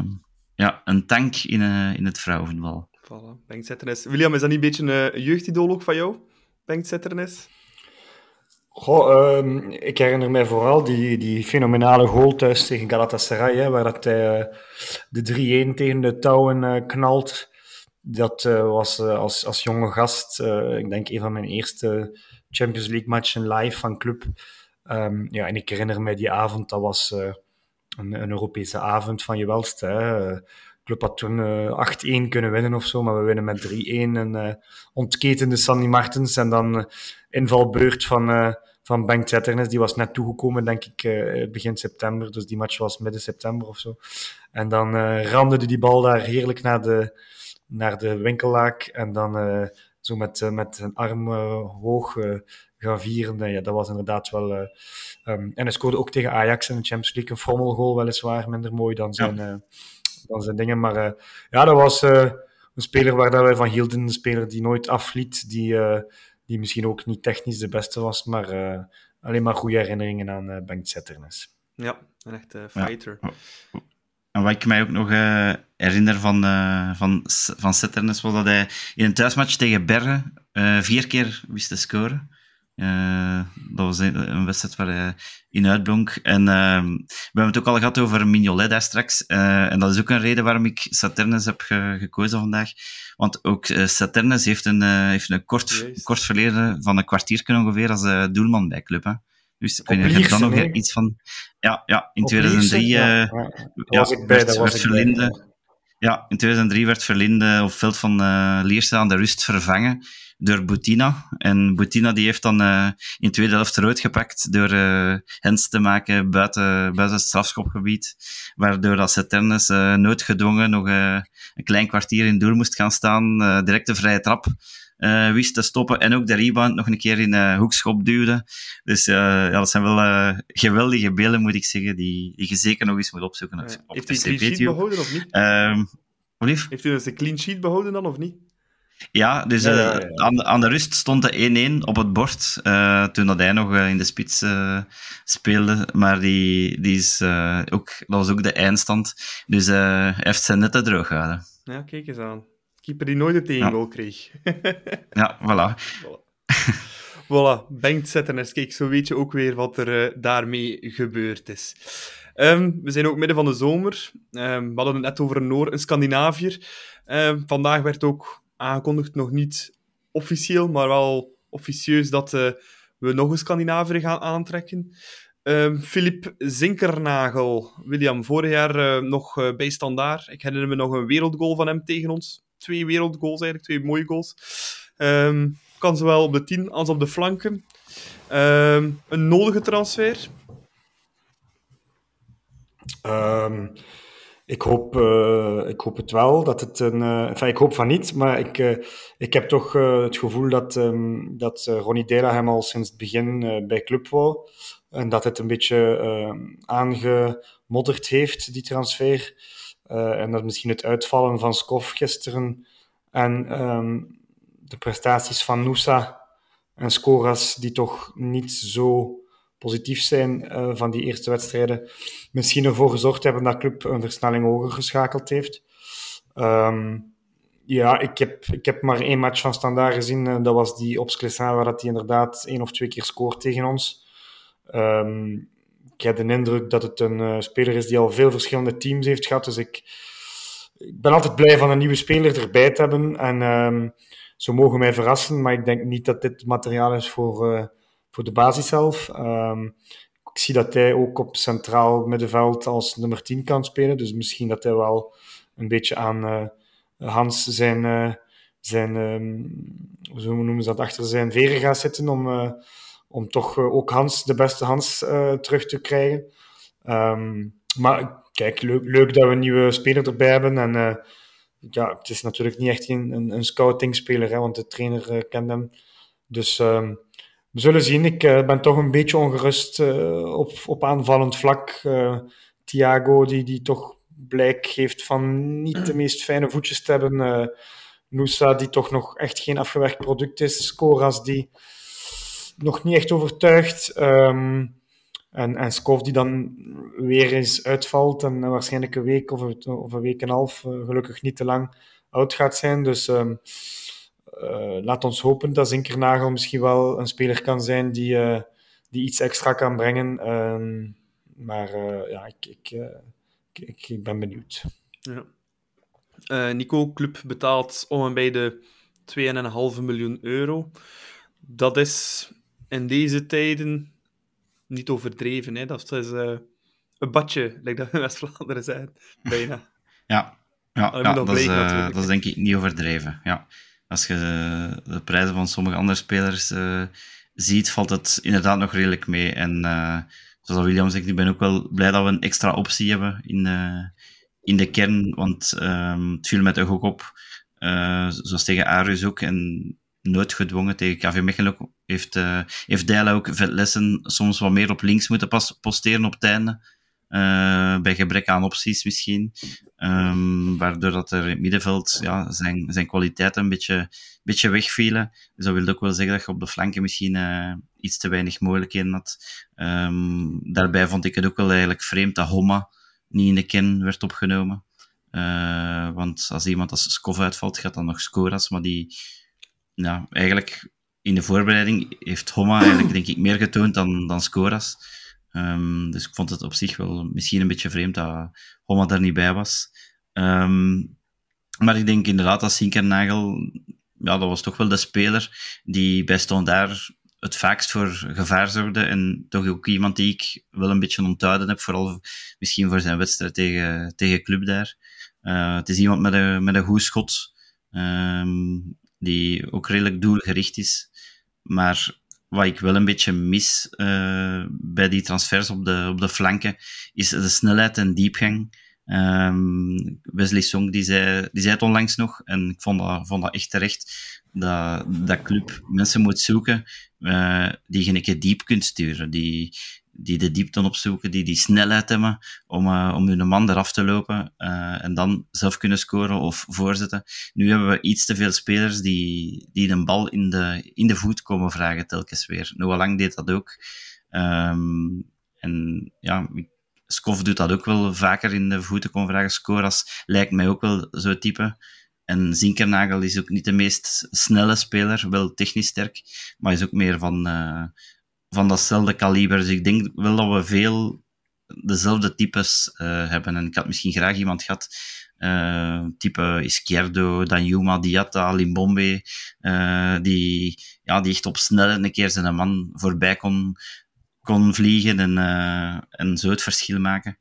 ja, een tank in, uh, in het vrouwenvoetbal. Voilà, Bengt. William, is dat niet een beetje een jeugdidool ook van jou, Bengt Zetternes? Um, ik herinner mij vooral die, die fenomenale goal thuis tegen Galatasaray, hè, waar dat uh, de 3-1 tegen de touwen uh, knalt. Dat uh, was als, als jonge gast, ik denk een van mijn eerste Champions League matchen live van club. Um, ja, en ik herinner mij die avond, dat was een, een, Europese avond van je welste. Hè. Club had toen 8-1 kunnen winnen of zo, maar we winnen met 3-1 en ontketende Sandy Martens en dan invalbeurt van van Bengt Zetternes. Die was net toegekomen, denk ik, begin september. Dus die match was midden september of zo. En dan ramde die bal daar heerlijk naar de, naar de winkellaak. En dan zo met, met een arm hoog gaan vieren. ja, dat was inderdaad wel... Um, en hij scoorde ook tegen Ajax in de Champions League. Een frommelgoal, weliswaar minder mooi dan zijn, ja. Dan zijn dingen. Maar ja, dat was een speler waar dat wij van hielden. Een speler die nooit afliet, die die misschien ook niet technisch de beste was, maar uh, alleen maar goede herinneringen aan uh, Bengt Zetternes. Ja, een echte fighter. Ja. En wat ik mij ook nog uh, herinner van, van, van Zetternes was dat hij in een thuismatch tegen Bergen vier keer wist te scoren. Uh, dat was een, een, wedstrijd waar hij in uitblonk. En uh, we hebben het ook al gehad over Mignolet daar straks. Uh, en dat is ook een reden waarom ik Saternes heb ge gekozen vandaag. Want ook uh, Saternes heeft een, heeft een kort, kort verleden van een kwartier ongeveer als doelman bij club. Hè. Dus ik weet niet, dan nog iets van... Ja, ja in Op 2003 ja, ja. ja werd, werd Verlinde... Ja, in 2003 werd Verlinde op veld van Lierse aan de rust vervangen door Boutina. En Boutina die heeft dan uh, in de tweede helft rood gepakt door uh, hens te maken buiten, het strafschopgebied. Waardoor dat Seternes uh, noodgedwongen nog een klein kwartier in doel moest gaan staan. direct de vrije trap wist te stoppen. En ook de rebound nog een keer in de hoekschop duwde. Dus ja, dat zijn wel geweldige beelden, moet ik zeggen, die, die je zeker nog eens moet opzoeken. Op, op heeft hij een clean sheet behouden of niet? Um, heeft hij dus een clean sheet behouden dan of niet? Ja, dus ja, ja, ja. Aan, de, aan, de rust stond de 1-1 op het bord. Uh, toen dat hij nog uh, in de spits uh, speelde. Maar die, die is, ook, dat was ook de eindstand. Dus hij heeft zijn netten droog gehouden. Ja, kijk eens aan. Keeper die nooit een tegengoal kreeg. ja, voilà. <laughs> Voilà, voilà. Bengt zetten kijk, zo weet je ook weer wat er daarmee gebeurd is. Um, we zijn ook midden van de zomer. Um, we hadden het net over een Noor, een Scandinaviër. Um, vandaag werd ook aangekondigd, nog niet officieel, maar wel officieus dat uh, we nog een Scandinaviër gaan aantrekken. Filip ehm, Zinkernagel, William, vorig jaar uh, nog bij Standaard. Ik herinner me nog een wereldgoal van hem tegen ons. Twee wereldgoals eigenlijk, twee mooie goals. Um, kan zowel op de 10 als op de flanken. Um, een nodige transfer? Ik hoop, uh, ik hoop het wel dat het een. Uh, ik hoop van niet, maar ik, uh, ik heb toch het gevoel dat, um, dat Ronnie Dela hem al sinds het begin bij club wou. En dat het een beetje ehm, aangemodderd heeft, die transfer. En dat misschien het uitvallen van Skof gisteren en um, de prestaties van Nusa en Scoras, die toch niet zo positief zijn uh, van die eerste wedstrijden, misschien ervoor gezorgd hebben dat club een versnelling hoger geschakeld heeft. Um, ja, ik heb, ik heb maar één match van Standaard gezien. Uh, dat was die op Sclessin, waar hij inderdaad één of twee keer scoort tegen ons. Um, ik heb de indruk dat het een uh, speler is die al veel verschillende teams heeft gehad. Dus ik, ik ben altijd blij van een nieuwe speler erbij te hebben. En um, ze mogen mij verrassen, maar ik denk niet dat dit materiaal is voor voor de basis zelf. Um, ik zie dat hij ook op centraal middenveld als nummer 10 kan spelen. Dus misschien dat hij wel een beetje aan uh, Hans zijn, zijn um, hoe noemen ze dat, achter zijn veren gaat zitten om, om toch ook Hans, de beste Hans, terug te krijgen. Um, maar kijk, leuk, leuk dat we een nieuwe speler erbij hebben. En ja, het is natuurlijk niet echt een, een, scouting-speler, hè, want de trainer kent hem. Dus um, we zullen zien. Ik ben toch een beetje ongerust op, op aanvallend vlak. Uh, Thiago, die, die toch blijk geeft van niet de meest fijne voetjes te hebben. Noosa, die toch nog echt geen afgewerkt product is. Scoras, die nog niet echt overtuigt. Um, en, en Skov, die dan weer eens uitvalt en waarschijnlijk een week of een, of een week en een half, uh, gelukkig niet te lang, oud gaat zijn. Dus um, uh, laat ons hopen dat Zinkernagel misschien wel een speler kan zijn die, uh, die iets extra kan brengen. Um, maar ja, ik, ik, ik, ik, ben benieuwd. Ja. Nico, club betaalt om en bij de 2,5 miljoen euro. Dat is in deze tijden niet overdreven. Hè? Dat is uh, een badje, lijkt dat <laughs> in West-Vlaanderen zijn. Bijna. <laughs> ja, ja, ja dat, is, uh, dat, is, denk ik niet overdreven. Ja. Als je de, de prijzen van sommige andere spelers uh, ziet, valt het inderdaad nog redelijk mee. En zoals William zegt, ik ben ook wel blij dat we een extra optie hebben in, in de kern. Want um, het viel mij toch ook op, zoals tegen Arius ook. En nooit gedwongen. Tegen KV Mechelen heeft, uh, heeft Dijla ook lessen soms wat meer op links moeten pas posteren op het einde. Uh, bij gebrek aan opties misschien. Um, waardoor dat er in het middenveld ja, zijn, zijn kwaliteiten een beetje, beetje wegvielen. Dus dat wil ook wel zeggen dat je op de flanken misschien uh, iets te weinig mogelijkheden had. Um, daarbij vond ik het ook wel eigenlijk vreemd dat Homma niet in de kern werd opgenomen. Want als iemand als Skov uitvalt, gaat dan nog Scoras, maar die, ja, eigenlijk in de voorbereiding heeft Homa eigenlijk <clears throat> denk ik meer getoond dan, dan Scoras. Um, dus ik vond het op zich wel misschien een beetje vreemd dat Homa daar niet bij was. Um, maar ik denk inderdaad dat Sinkernagel, ja, dat was toch wel de speler die bij daar het vaakst voor gevaar zorgde. En toch ook iemand die ik wel een beetje onthouden heb, vooral misschien voor zijn wedstrijd tegen, tegen Club daar. Uh, het is iemand met een, met een goed schot. Um, die ook redelijk doelgericht is. Maar wat ik wel een beetje mis uh, bij die transfers op de, op de flanken, is de snelheid en diepgang. Um, Wesley Song die zei, die zei het onlangs nog, en ik vond dat, vond dat echt terecht, dat, dat club mensen moet zoeken uh, die je een keer diep kunt sturen, die, die de diepte opzoeken, die die snelheid hebben om, uh, om hun man eraf te lopen uh, en dan zelf kunnen scoren of voorzetten. Nu hebben we iets te veel spelers die, die een bal in de, in de voet komen vragen telkens weer. Noah Lang deed dat ook. Um, en ja, Skof doet dat ook wel vaker in de voeten komen vragen. Scoras lijkt mij ook wel zo'n type. En Zinkernagel is ook niet de meest snelle speler, wel technisch sterk, maar is ook meer van... Uh, van datzelfde kaliber. Dus ik denk wel dat we veel dezelfde types uh, hebben. En ik had misschien graag iemand gehad, uh, type Izquierdo, Danjuma, Diatta, Limbombe, uh, die, ja, die echt op snelheid een keer zijn man voorbij kon, kon vliegen en, en zo het verschil maken.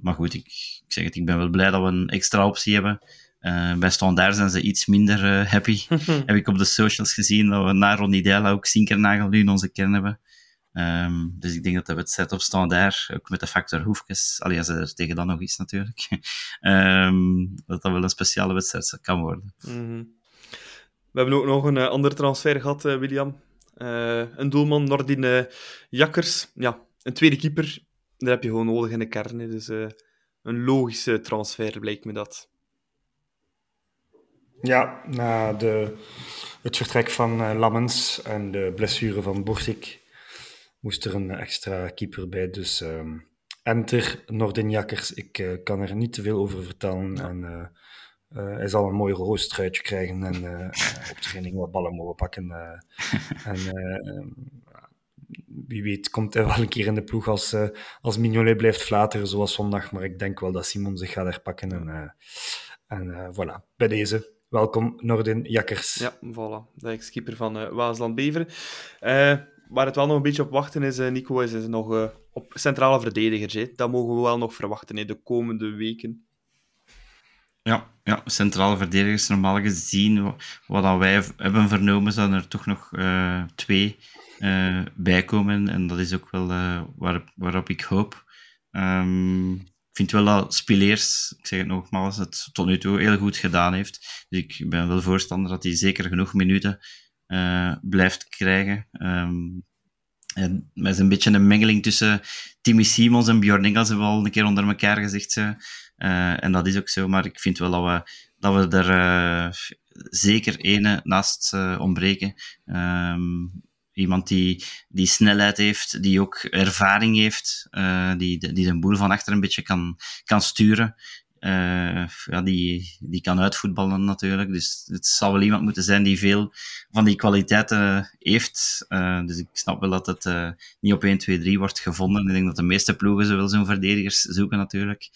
maar goed, ik, ik zeg het, ik ben wel blij dat we een extra optie hebben. Uh, bij Standaard zijn ze iets minder uh, happy. <laughs> Heb ik op de socials gezien dat we na Ronnie Dela ook Sinkernagel nu in onze kern hebben. Um, dus ik denk dat de wedstrijd op Standaard, ook met de factor Hoefkes, alias er tegen dan nog iets natuurlijk, um, <laughs> dat dat wel een speciale wedstrijd kan worden. Mm -hmm. We hebben ook nog een uh, andere transfer gehad, William. een doelman, Nordin Jakkers. Ja, een tweede keeper, daar heb je gewoon nodig in de kern. Hè. Dus een logische transfer, blijkt me dat. Ja, na de, het vertrek van uh, Lammens en de blessure van Borsik moest er een extra keeper bij. Dus uh, enter Nordin Jakkers. Ik uh, kan er niet te veel over vertellen. En, uh, hij zal een mooi roostruitje krijgen en <laughs> op training wat ballen mogen pakken. en ehm, wie weet komt hij wel een keer in de ploeg als, als Mignolet blijft flateren zoals zondag. Maar ik denk wel dat Simon zich gaat herpakken. En, en voilà, bij deze Welkom, Nordin Jakkers. Ja, voilà. De ex-keeper van uh, Waasland-Beveren. Uh, waar het wel nog een beetje op wachten is, uh, Nico, is, is nog uh, op centrale verdedigers. Hè. Dat mogen we wel nog verwachten in de komende weken. Ja, ja, centrale verdedigers normaal gezien, wat wij hebben vernomen, zijn er toch nog twee bij komen. En dat is ook wel waar, waarop ik hoop. Um, vind wel dat Spileers, ik zeg het nogmaals, het tot nu toe heel goed gedaan heeft. Dus ik ben wel voorstander dat hij zeker genoeg minuten uh, blijft krijgen. Um, En met een beetje een mengeling tussen Timmy Simons en Bjorn Engels hebben we al een keer onder elkaar gezegd. Uh, en dat is ook zo, maar ik vind wel dat we, dat we er uh, zeker ene naast ontbreken. Um, iemand die, die snelheid heeft, die ook ervaring heeft, die, die de boel van achter een beetje kan, kan sturen. Uh, ja, die, die kan uitvoetballen natuurlijk. Dus het zal wel iemand moeten zijn die veel van die kwaliteiten heeft. Uh, dus ik snap wel dat het niet op 1, 2, 3 wordt gevonden. Ik denk dat de meeste ploegen zo wel zo'n verdedigers zoeken natuurlijk.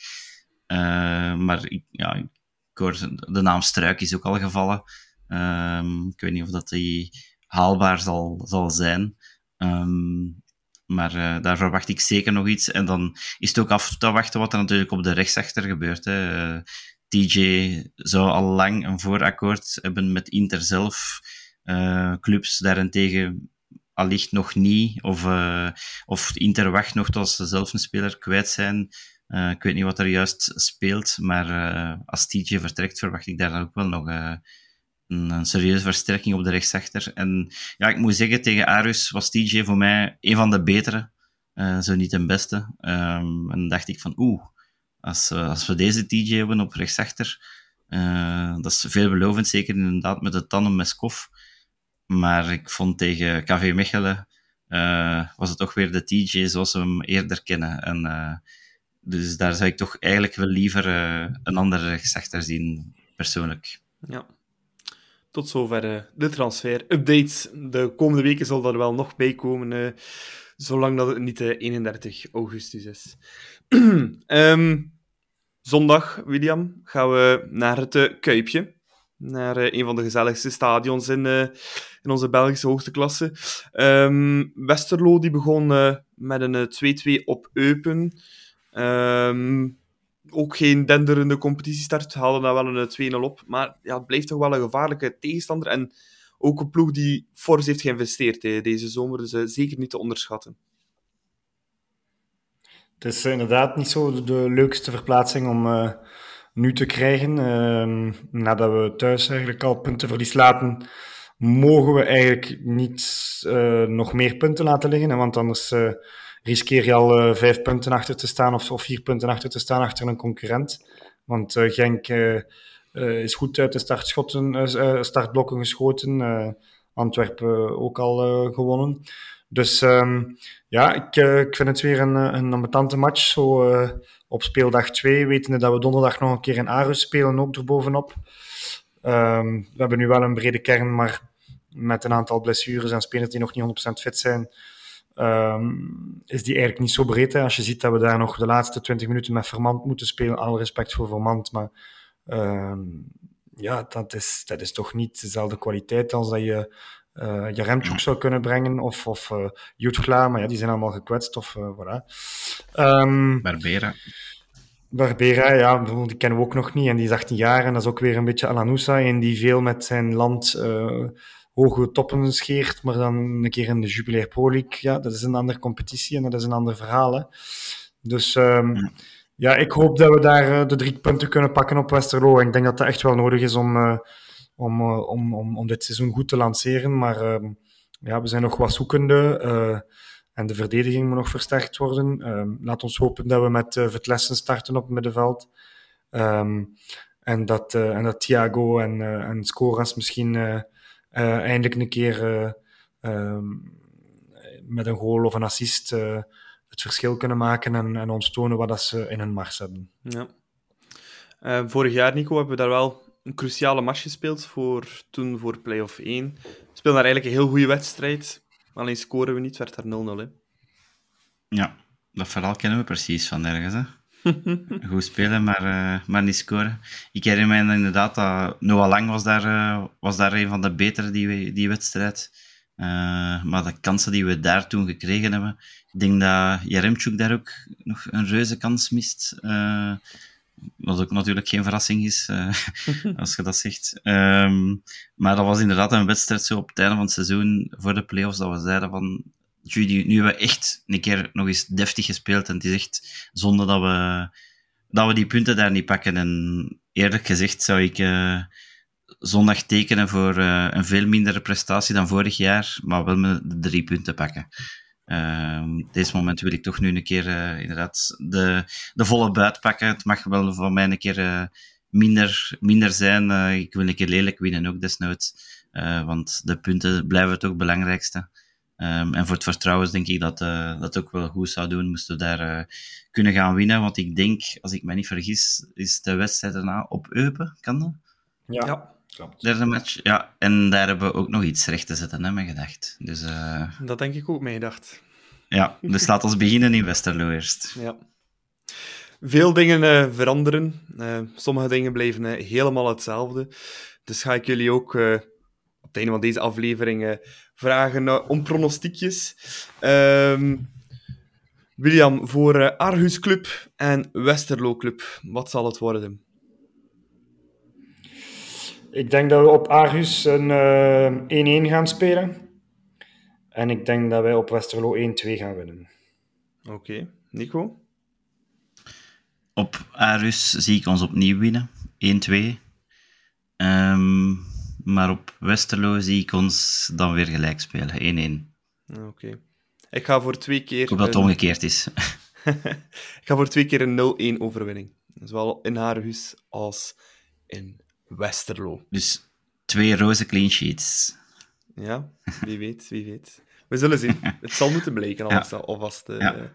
maar ik, ja, ik hoor, de naam Struik is ook al gevallen. Ehm, ik weet niet of dat die haalbaar zal, zal zijn. Um, maar uh, daar verwacht ik zeker nog iets. En dan is het ook af te wachten wat er natuurlijk op de rechtsachter gebeurt. Hè. Eh, TJ zou al lang een voorakkoord hebben met Inter zelf. Uh, clubs daarentegen allicht nog niet. Of, of Inter wacht nog tot ze zelf een speler kwijt zijn. ik weet niet wat er juist speelt. Maar als TJ vertrekt, verwacht ik daar ook wel nog een, serieuze versterking op de rechtsachter. En ja, ik moet zeggen, tegen Arus was TJ voor mij een van de betere, uh, zo niet de beste. Um, en dacht ik van, oeh, als, uh, als we deze TJ hebben op rechtsachter, uh, dat is veelbelovend, zeker inderdaad met de tandem Meskov. Maar ik vond tegen KV Mechelen was het toch weer de TJ zoals we hem eerder kennen. En, dus daar zou ik toch eigenlijk wel liever een andere rechtsachter zien, persoonlijk. Ja, tot zover uh, de transfer-updates. De komende weken zal er wel nog bij komen, uh, zolang dat het niet uh, eh, 31 augustus is. um, <clears throat> zondag, William, gaan we naar het Kuipje. Naar een van de gezelligste stadions in, in onze Belgische hoogste klasse. Um, Westerlo die begon met een 2-2 op Eupen. Um, ook geen denderende competitiestart. Haalden daar wel een 2-0 op. Maar ja, het blijft toch wel een gevaarlijke tegenstander. En ook een ploeg die fors heeft geïnvesteerd deze zomer. Dus uh, zeker niet te onderschatten. Het is inderdaad niet zo de leukste verplaatsing om uh, nu te krijgen. Uh, nadat we thuis eigenlijk al punten verlies laten, mogen we eigenlijk niet nog meer punten laten liggen. Want anders riskeer je al uh, vijf punten achter te staan of, of, vier punten achter te staan achter een concurrent. Want uh, Genk uh, is goed uit de startschotten, startblokken geschoten. Antwerpen ook al gewonnen. Dus um, ja, ik, ik vind het weer een, een ambetante match. Zo op speeldag 2, wetende dat we donderdag nog een keer in Arus spelen, ook erbovenop. Um, we hebben nu wel een brede kern, maar met een aantal blessures en spelers die nog niet 100% fit zijn, um, is die eigenlijk niet zo breed. Hè. Als je ziet dat we daar nog de laatste 20 minuten met Vermand moeten spelen, alle respect voor Vermand, maar um, ja, dat is, dat is toch niet dezelfde kwaliteit als dat je uh, je Remchuk zou kunnen brengen, of, of uh, Jutgla, maar ja, die zijn allemaal gekwetst, of uh, voilà. Um, Barbera. Barbera, ja, die kennen we ook nog niet, en die is 18 jaar, en dat is ook weer een beetje Alanusa, en die veel met zijn land hoge toppen scheert, maar dan een keer in de Jubilair Pro League, ja, dat is een andere competitie en dat is een ander verhaal. Hè. Dus um, ja, ik hoop dat we daar uh, de drie punten kunnen pakken op Westerlo. En ik denk dat dat echt wel nodig is om, uh, om, uh, om, om, om dit seizoen goed te lanceren. Maar ehm, ja, we zijn nog wat zoekende. en de verdediging moet nog versterkt worden. Ehm, laat ons hopen dat we met uh, Vetlessen starten op het middenveld. en, dat, en dat Thiago en, en Scoras misschien eindelijk een keer uh, um, met een goal of een assist uh, het verschil kunnen maken en, en ons tonen wat dat ze in hun mars hebben. Ja. vorig jaar, Nico, hebben we daar wel een cruciale match gespeeld voor, toen voor play-off 1. We speelden daar eigenlijk een heel goede wedstrijd, alleen scoren we niet, werd daar 0-0. Ja, dat verhaal kennen we precies van ergens. Hè? <laughs> Goed spelen, maar, uh, maar niet scoren. Ik herinner me inderdaad dat Noah Lang was daar, uh, was daar een van de betere die, die wedstrijd. Uh, maar de kansen die we daar toen gekregen hebben, ik denk dat Jaremchuk daar ook nog een reuze kans mist. wat ook natuurlijk geen verrassing is, <laughs> als je dat zegt. Um, maar dat was inderdaad een wedstrijd zo op het einde van het seizoen, voor de playoffs, dat we zeiden van Judy, nu hebben we echt een keer nog eens deftig gespeeld. En het is echt zonde dat we, dat we die punten daar niet pakken. En eerlijk gezegd zou ik uh, zondag tekenen voor uh, een veel mindere prestatie dan vorig jaar, maar wel met de drie punten pakken. Ehm, op deze moment wil ik toch nu een keer inderdaad de, de volle buit pakken. Het mag wel voor mij een keer minder, minder zijn. Ik wil een keer lelijk winnen ook desnoods. want de punten blijven toch het belangrijkste. Um, en voor het vertrouwen denk ik dat dat ook wel goed zou doen, moesten we daar kunnen gaan winnen. Want ik denk, als ik me niet vergis, is de wedstrijd daarna op Eupen, kan dat? Ja. ja. Klopt. Derde match, ja. En daar hebben we ook nog iets recht te zetten, hè, mijn gedacht. Dus, uh... Dat denk ik ook, mijn gedacht. Ja, dus laten we beginnen in Westerlo eerst. Ja. Veel dingen uh, veranderen. Uh, sommige dingen blijven helemaal hetzelfde. Dus ga ik jullie ook het einde van deze aflevering vragen om pronostiekjes. Ehm, William, voor Argus Club en Westerlo Club, wat zal het worden? Ik denk dat we op Argus een 1-1 gaan spelen. En ik denk dat wij op Westerlo 1-2 gaan winnen. Oké. Nico? Op Arus zie ik ons opnieuw winnen. 1-2. Um, maar op Westerlo zie ik ons dan weer gelijk spelen. 1-1. Oké. Ik ga voor twee keer... Ik hoop dat het omgekeerd is. <laughs> ik ga voor twee keer een 0-1 overwinning. Zowel in Aarhus als in Westerlo. Dus twee roze clean sheets. Ja, wie weet, wie weet. We zullen zien. <laughs> Het zal moeten blijken, alvast. Ja. <laughs> alvast uh, ja.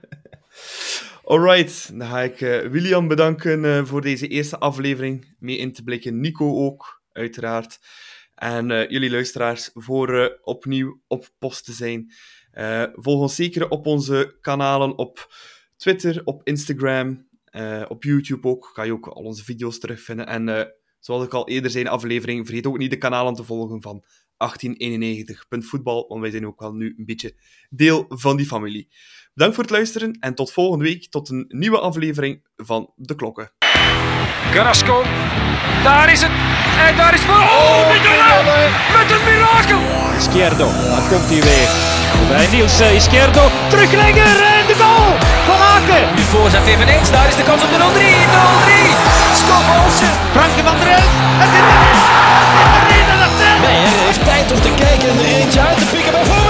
Alright, dan ga ik uh, William bedanken uh, voor deze eerste aflevering mee in te blikken. Nico ook, uiteraard. En jullie luisteraars voor opnieuw op post te zijn. volg ons zeker op onze kanalen op Twitter, op Instagram, op YouTube ook. Kan je ook al onze video's terugvinden. En zoals ik al eerder zei in aflevering, vergeet ook niet de kanalen te volgen van 1891.voetbal, want wij zijn ook wel nu een beetje deel van die familie. Bedankt voor het luisteren en tot volgende week, tot een nieuwe aflevering van De Klokken. Carrasco. Daar is het. En daar is voor. Oh, oh goal, Met een mirakel! Izquierdo, daar komt hij weer. Bij Niels Izquierdo. Teruglegger en de goal van Aken. Nu voorzet eveneens. Daar is de kans op de 0-3. 0-3. Scott Olsen. Frank van der Elf. Het is er! Het is erin. Nee, hij heeft tijd om te kijken en er eentje uit te pikken. Bij